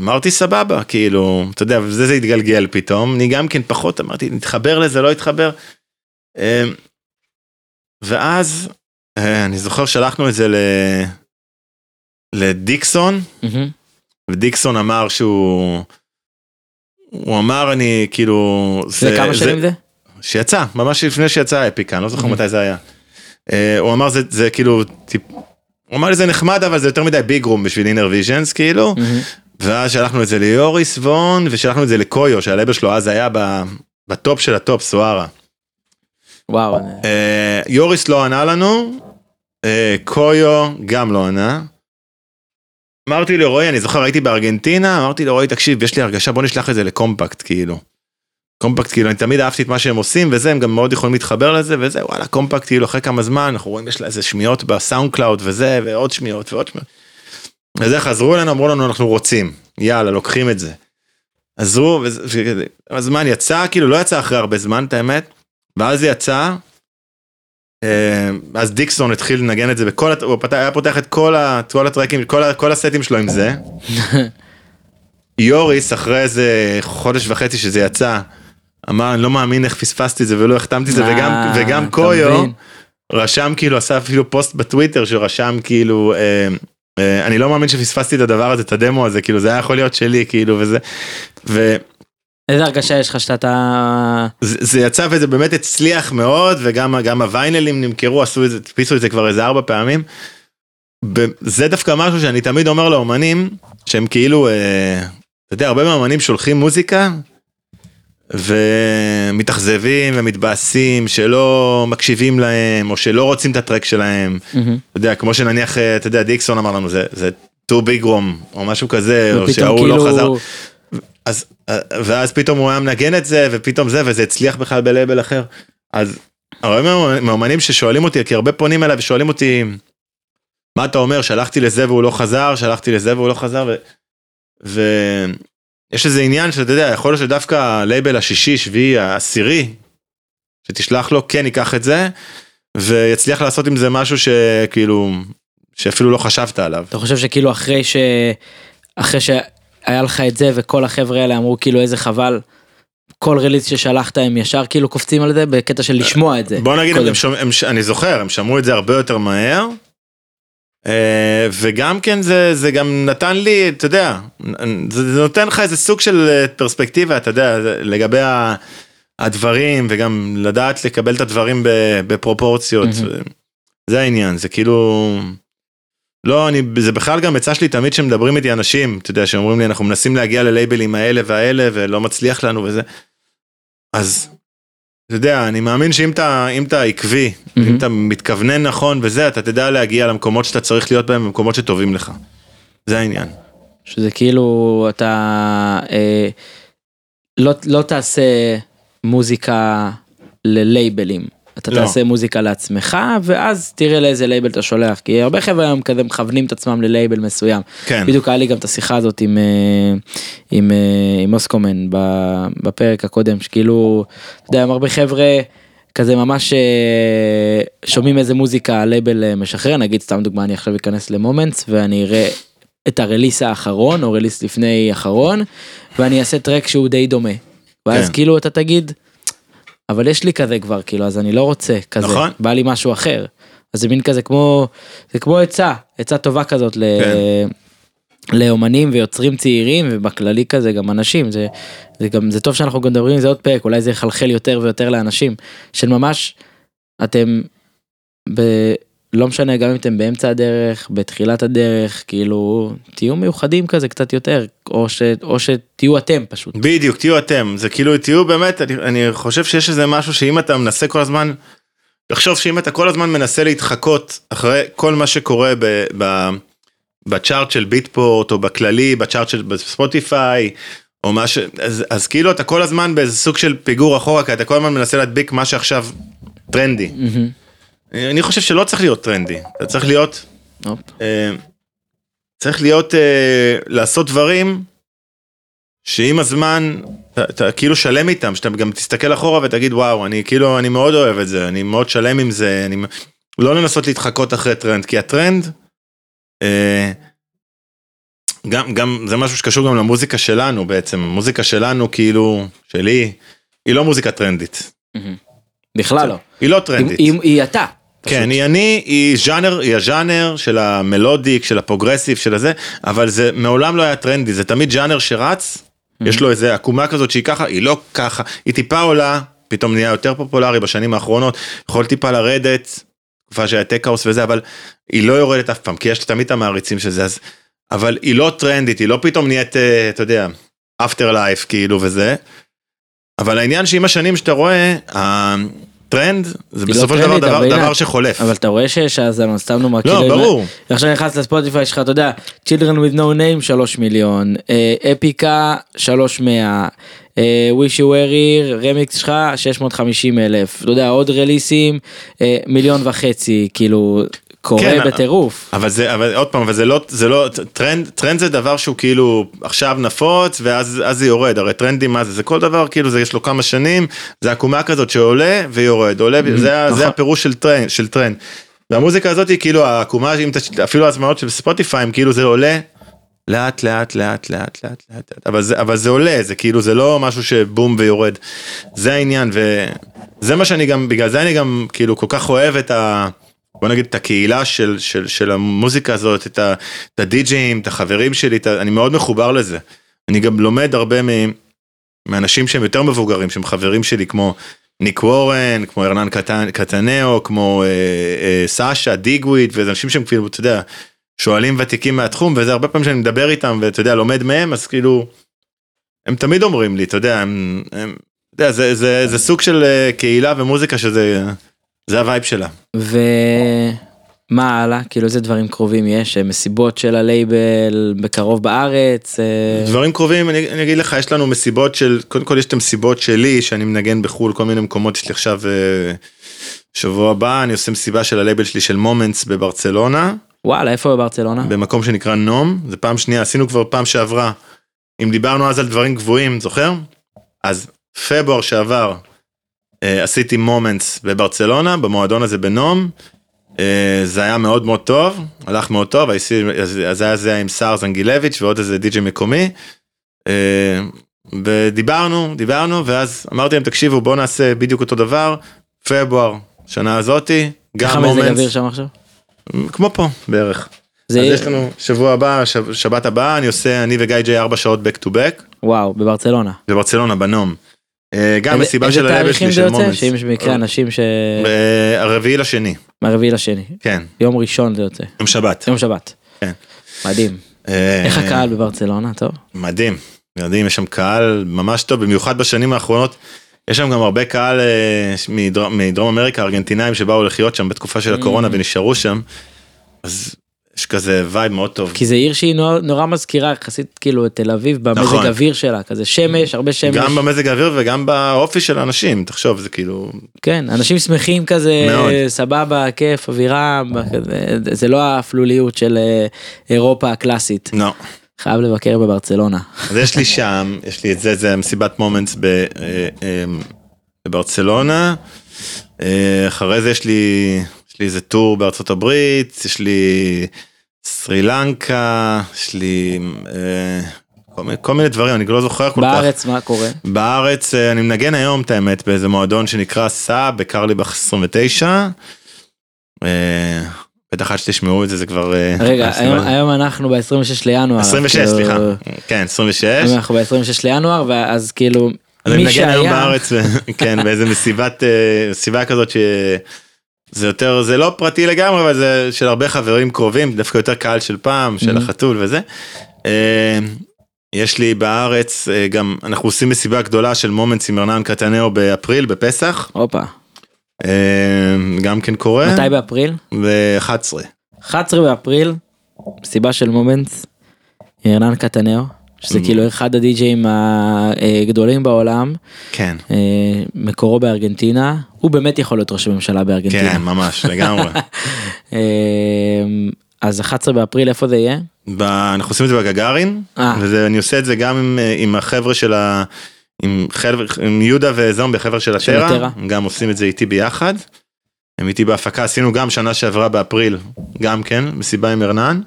אמרתי, סבבה, כאילו, אתה יודע, וזה זה התגלגל פתאום, אני גם כן פחות, אמרתי, נתחבר לזה, לא התחבר. ואז, אני זוכר, שלחנו את זה ל... לדיקסון. ודיקסון אמר שהוא... הוא אמר אני כאילו זה כמה שנים זה? שיצא ממש לפני שיצא אפיקה אני לא זוכר. מתי זה היה. אה, הוא אמר זה זה כאילו טיפ... הוא אמר לי זה נחמד אבל זה יותר מדי big room בשביל Innervisions כאילו. ואז שלחנו את זה ליוריס וורן ושלחנו את זה לקויו שהלייבל שלו אז היה ב... ב top של ה top Suara. וואו. אה, יוריס לא ענה לנו, אה, קויו גם לא ענה. אמרתי לרועי, אני זוכר הייתי בארגנטינה, אמרתי לרועי תקשיב יש לי הרגשה בוא נשלח את זה ל Kompakt כאילו. Kompakt כאילו אני תמיד אהבתי את מה שהם עושים וזה הם גם מאוד יכולים להתחבר לזה וזה וואלה Kompakt כאילו אחרי כמה זמן אנחנו רואים יש לה איזה שמיעות ב SoundCloud וזה ועוד שמיעות ועוד שמיעות. וזה חזרו אלינו אמרו לנו אנחנו רוצים יאללה לוקחים את זה. עזרו וזה- הזמן יצא כאילו לא יצא אחרי הרבה זמן את האמת. ואז יצא. אה, אז דיקסון התחיל לנגן את זה בכל, הוא היה פותח את כל, ה, את כל הטרקים, כל, ה, כל הסטים שלו עם זה. יוריס אחרי איזה חודש וחצי שזה יצא, אמר אני לא מאמין איך פספסתי את זה ולא החתמתי את זה וגם, אה, וגם קויו. רשם כאילו עשה אפילו פוסט בטוויטר שרשם כאילו אה, אה, אני לא מאמין שפספסתי את הדבר הזה את הדמו הזה כאילו זה היה יכול להיות שלי כאילו וזה. איזה הרגשה יש לך שאתה... זה, זה יצא וזה באמת הצליח מאוד וגם גם הוויינלים נמכרו עשו את זה הדפיסו את זה כבר איזה ארבע פעמים. זה דווקא משהו שאני תמיד אומר לאומנים שהם כאילו אה, אתה יודע הרבה מהאומנים שולחים מוזיקה. ומתאכזבים ומתבאסים שלא מקשיבים להם או שלא רוצים את הטרק שלהם מהמם. אתה יודע כמו שנניח אה, אתה יודע דיקסון אמר לנו זה זה טו ביג רום או משהו כזה או שההוא לא חזר כאילו... אז אה, ואז פתאום הוא היה מנגן את זה ופתאום זה וזה הצליח בכלל בלייבל אחר. אז הרבה מה- מהאומנים ששואלים אותי כי הרבה פונים אליי ושואלים אותי מה אתה אומר? שלחתי לזה והוא לא חזר? שלחתי לזה והוא לא חזר? ו... ויש איזה עניין שאתה יודע יכול להיות שדווקא הלייבל השישי שביעי העשירי שתשלח לו כן ייקח את זה ויצליח לעשות עם זה משהו שכאילו שאפילו לא חשבת עליו. אתה חושב שכאילו אחרי ש... אחרי שהיה לך את זה וכל החבר'ה האלה אמרו כאילו איזה חבל. כל רליז ששלחת הם ישר כאילו קופצים על זה בקטע של לשמוע את זה. בוא נגיד. הם שומע, הם, אני זוכר, הם שמעו את זה הרבה יותר מהר. אה, וגם כן זה, זה גם נתן לי, אתה יודע, זה, זה נותן לך איזה סוג של אה, פרספקטיבה, אתה יודע, לגבי ה- הדברים, וגם לדעת לקבל את הדברים בפרופורציות. מהמם. זה העניין, זה כאילו... לא, אני, זה בכלל גם עצה שלי תמיד שמדברים איתי אנשים, אתה יודע, שאומרים לי, אנחנו מנסים להגיע ללייבלים האלה והאלה, ולא מצליח לנו וזה. אז, אתה יודע, אני מאמין שאם אתה, אם אתה עקבי, אם מהמם. אתה מתכוונן נכון וזה, אתה תדע להגיע למקומות שאתה צריך להיות בהם, במקומות שטובים לך. זה העניין. שזה כאילו אתה אה, לא, לא תעשה מוזיקה ללייבלים. אתה לא. תעשה מוזיקה לעצמך ואז תראה לאיזה לייבל אתה שולח כי הרבה חבר'ה היום כזה מכוונים את עצמם ללייבל מסוים. כן. בדיוק היה לי גם את השיחה הזאת עם אה, עם אה, עם אוסקומן בפרק הקודם שכאילו אתה יודע, הרבה חבר'ה כזה ממש אה, שומעים איזה מוזיקה הלייבל אה, משחרר נגיד סתם דוגמה אני עכשיו אכנס ל Moments ואני אראה את הרליס האחרון, או רליס לפני אחרון, ואני אעשה טרק שהוא די דומה. ואז כן. כאילו אתה תגיד, אבל יש לי כזה כבר, כאילו, אז אני לא רוצה כזה, נכון. בא לי משהו אחר. אז זה מין כזה כמו, זה כמו עצה, עצה טובה כזאת ל... כן. לאומנים ויוצרים צעירים ובכללי כזה גם אנשים זה, זה גם זה טוב שאנחנו גם מדברים על זה עוד פרק אולי זה יחלחל יותר ויותר לאנשים של ממש אתם ב... לא משנה גם אם אתם באמצע הדרך בתחילת הדרך כאילו תהיו מיוחדים כזה קצת יותר או, ש... או שתהיו אתם פשוט. בדיוק, תהיו אתם, זה כאילו, תהיו באמת, אני, אני חושב שיש איזה משהו שאם אתה מנסה כל הזמן, לחשוב שאם אתה כל הזמן מנסה להתחקות אחרי כל מה שקורה ב, ב, בצ'ארט של ביטפורט, או בכללי, בצ'ארט של בספוטיפיי, או מה ש... אז, אז כאילו אתה כל הזמן באיזה סוג של פיגור אחורה, כי אתה כל הזמן מנסה להדביק מה שעכשיו טרנדי. מהמם. אני חושב שלא צריך להיות טרנדי, אתה צריך להיות... אה, צריך להיות, אה, לעשות דברים שעם הזמן, אתה, אתה כאילו שלם איתם, שאתה גם תסתכל אחורה ותגיד וואו, אני כאילו, אני מאוד אוהב את זה, אני מאוד שלם עם זה, אני לא לנסות להתחקות אחרי טרנד, כי הטרנד, אה, גם, גם, זה משהו שקשור גם למוזיקה שלנו בעצם, המוזיקה שלנו כאילו, שלי, היא לא מוזיקה טרנדית. בכלל לא. היא לא היא, טרנדית. היא, היא אתה. כן, היא אני, היא ז'אנר, היא הז'אנר של ה melodic, של ה progressive, של הזה, אבל זה מעולם לא היה טרנדי, זה תמיד ז'אנר שרץ, יש לו איזה עקומה כזאת שהיא ככה, היא לא ככה, היא טיפה עולה, פתאום נהיה יותר פופולרי בשנים האחרונות, יכול טיפה לרדת, תקופה שהיה tech house וזה, אבל היא לא יורדת אף פעם, כי יש תמיד את המעריצים של זה, אז, אבל היא לא טרנדית, היא לא פתאום נהיית, אה, אתה יודע, Afterlife כאילו וזה, אבל העניין שעם השנים שאתה רואה, הטרנד זה לא בסופו של דבר דבר, שחולף. אבל אתה רואה שיש האזנות, סתם נאמר, לא, כאילו, ברור. עכשיו נכנס לספוטיפיי שלך, אתה יודע, Children with no name 3 מיליון, Epika 300, אה, wish you were here, רמיקס שלך 650 אלף, אתה יודע, עוד רליסים, אה, מיליון וחצי, כאילו, קורה כן, בטירוף. אבל זה, אבל עוד פעם, אבל זה לא, זה לא, טרנד, טרנד זה דבר שהוא כאילו עכשיו נפוץ ואז אז זה יורד, הרי טרנדים מה זה, זה כל דבר כאילו זה יש לו כמה שנים, זה עקומה כזאת שעולה ויורד, עולה, זה, ה- נכון. זה הפירוש של טרנד, של טרנד. והמוזיקה הזאת היא כאילו העקומה, אפילו ההזמנות של ספוטיפיי, כאילו זה עולה. לאט לאט לאט לאט לאט לאט אבל זה אבל זה עולה זה כאילו זה לא משהו שבום ויורד זה העניין וזה מה שאני גם בגלל זה אני גם כאילו כל כך אוהב את ה... בוא נגיד את הקהילה של, של, של המוזיקה הזאת, את, הדי-ג'אים, את החברים שלי, את ה, אני מאוד מחובר לזה. אני גם לומד הרבה מ, מאנשים שהם יותר מבוגרים, שהם חברים שלי, כמו ניק וורן, כמו ארנן קטנ- קטנאו, כמו אה, אה, סאשה, דיגוויד, וזה אנשים שהם כאילו, אתה יודע, שועלים ותיקים מהתחום, וזה הרבה פעמים שאני מדבר איתם, ואתה יודע, לומד מהם, אז כאילו, הם תמיד אומרים לי, אתה יודע, הם, הם, אתה יודע, זה, זה, זה סוג של אה, קהילה ומוזיקה שזה, זה ה vibe שלה. ומה הלאה? כאילו איזה דברים קרובים יש? אה, מסיבות של הלייבל בקרוב בארץ? אה, דברים קרובים, אני, אני אגיד לך, יש לנו מסיבות של, קודם כל יש את המסיבות שלי, שאני מנגן בחו"ל, כל מיני מקומות, יש לי עכשיו, אה, שבוע הבא, אני עושה מסיבה של הלייבל שלי של מומנטס בברצלונה, וואלה, איפה בברצלונה? במקום שנקרא נום, זה פעם שנייה, עשינו כבר פעם שעברה, אם דיברנו אז על דברים גבוהים, זוכר? אז פברואר שעבר, עשיתי מומנטס בברצלונה, במועדון הזה בנום, אה, זה היה מאוד מאוד טוב, הלך מאוד טוב, אז אז היה זה עם סער זנגילביץ' ועוד איזה די.ג'י מקומי. אה, ודיברנו, דיברנו, ואז אמרתי להם, תקשיבו, בואו נעשה בדיוק אותו דבר, פברואר, שנה הזאתי, גם מומנטס, אוויר שם עכשיו? כמו פה בערך. זה אז יש לנו שבוע הבא, שב- שבת הבאה, אני עושה, אני וגיא ג'יי ארבע שעות back to back, וואו, בברצלונה. בברצלונה, בנום. אה, גם מסיבה של הלבל שלי, של יוצא? מומנטס. שאם יש במקרה אנשים ש... אה, הרביעי לשני, מהרביעי לשני. כן, יום ראשון זה יוצא. יום שבת. יום שבת. כן. מדהים. אה, איך הקהל בברצלונה? טוב. מדהים, מדהים, יש שם קהל ממש טוב, במיוחד בשנים האחרונות. יש שם גם הרבה קהל אה, מדרום, מדרום אמריקה, ארגנטינאים שבאו לחיות שם בתקופה של הקורונה Mm. ונשארו שם. אז יש כזה vibe מאוד טוב. כי זה עיר שהיא נורא, נורא מזכירה יחסית כאילו את תל אביב במזג נכון. אוויר שלה כזה שמש הרבה שמש גם במזג האוויר וגם באופי של האנשים, תחשוב, זה כאילו, כן אנשים שמחים כזה מאוד. סבבה כיף אווירה זה לא האפלוליות של אה, אירופה הקלאסית לא. חייב לבקר בברצלונה. אז יש לי שם, יש לי את זה, זה מסיבת מומנטס אה, אה, בברצלונה. אה, אחרי זה יש לי, יש לי איזה טור בארצות הברית, יש לי סרי לנקה, יש לי אה, כל, מיני, כל מיני דברים, אני לא זוכר כל כך. בארץ מה קורה? בארץ אה, אני מנגן היום את האמת באיזה מועדון שנקרא סאב בקרליבך 29. אה, בטח עד שתשמעו את זה זה כבר רגע. היום, היום אנחנו ב-26 לינואר. אז 26 כאילו- סליחה כן 26 היום אנחנו ב-26 לינואר, ואז כאילו, אז מי מנגן היום שהיה, בארץ כן באיזה מסיבת מסיבה כזאת שזה יותר זה לא פרטי לגמרי אבל זה של הרבה חברים קרובים דווקא יותר קהל של פעם של Mhm. החתול וזה. אה, יש לי בארץ אה, גם אנחנו עושים מסיבה גדולה של מומנטס עם ארנן קטנאו באפריל בפסח הופה, אה, גם כן קורה מתי באפריל? ב-11 11 באפריל, מסיבה של מומנטס, ארנן קטנאו, שזה. כאילו אחד הדי-ג'אים הגדולים בעולם, אה, כן מקורו בארגנטינה, הוא באמת יכול להיות ראש הממשלה בארגנטינה. כן ממש לגמרי. אה, אז 11 באפריל איפה זה יהיה? ב- אנחנו עושים את זה בגאגרין, אה. וזה, אני עושה את זה גם עם, אה, עם החבר'ה של ה... עם, חבר, עם יהודה וזומבי, חבר'ה של הטרה. הם גם עושים את זה איתי ביחד. הם איתי בהפקה, עשינו גם שנה שעברה באפריל, גם כן, מסיבה עם ארנן.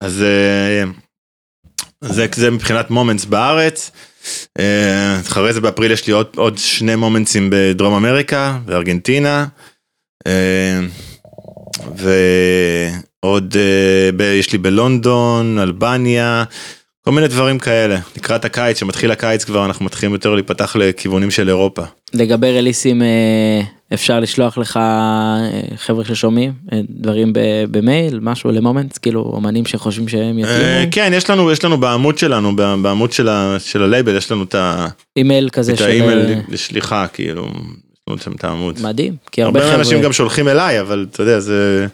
אז אה, זה, זה מבחינת מומנטס בארץ. אה, אחרי זה באפריל יש לי עוד, עוד שני מומנטסים בדרום אמריקה, בארגנטינה. אה, ועוד יש לי בלונדון, אלבניה, כל מיני דברים כאלה. לקראת הקיץ, שמתחיל הקיץ כבר, אנחנו מתחילים יותר להיפתח לכיוונים של אירופה. לגבי רליסים אה, אפשר לשלוח לך אה, חבר'ה ששומעים אה, דברים במייל משהו למומנטס כאילו אומנים שחושבים שהם יתאימו כן, יש לנו, יש לנו בעמוד שלנו, בעמוד של ה- של הלייבל, יש לנו את ה- אימייל כזה את של האימייל לשליחה, כאילו, יש לנו שם את העמוד. מדהים כי הרבה הרבה אנשים חבר'ה גם שולחים אליי, אבל אתה יודע, זה...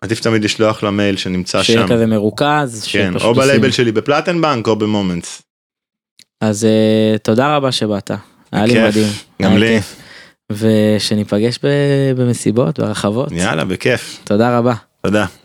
עדיף תמיד לשלוח למייל שנמצא שם. שיהיה כזה מרוכז כן, או. בלייבל שלי בפלטנבנק או במומנטס. אז אה, תודה רבה שבאת היה לי מדהים גם לי. כיף. ושניפגש במסיבות ברחבות יאללה, בכיף. תודה רבה. תודה.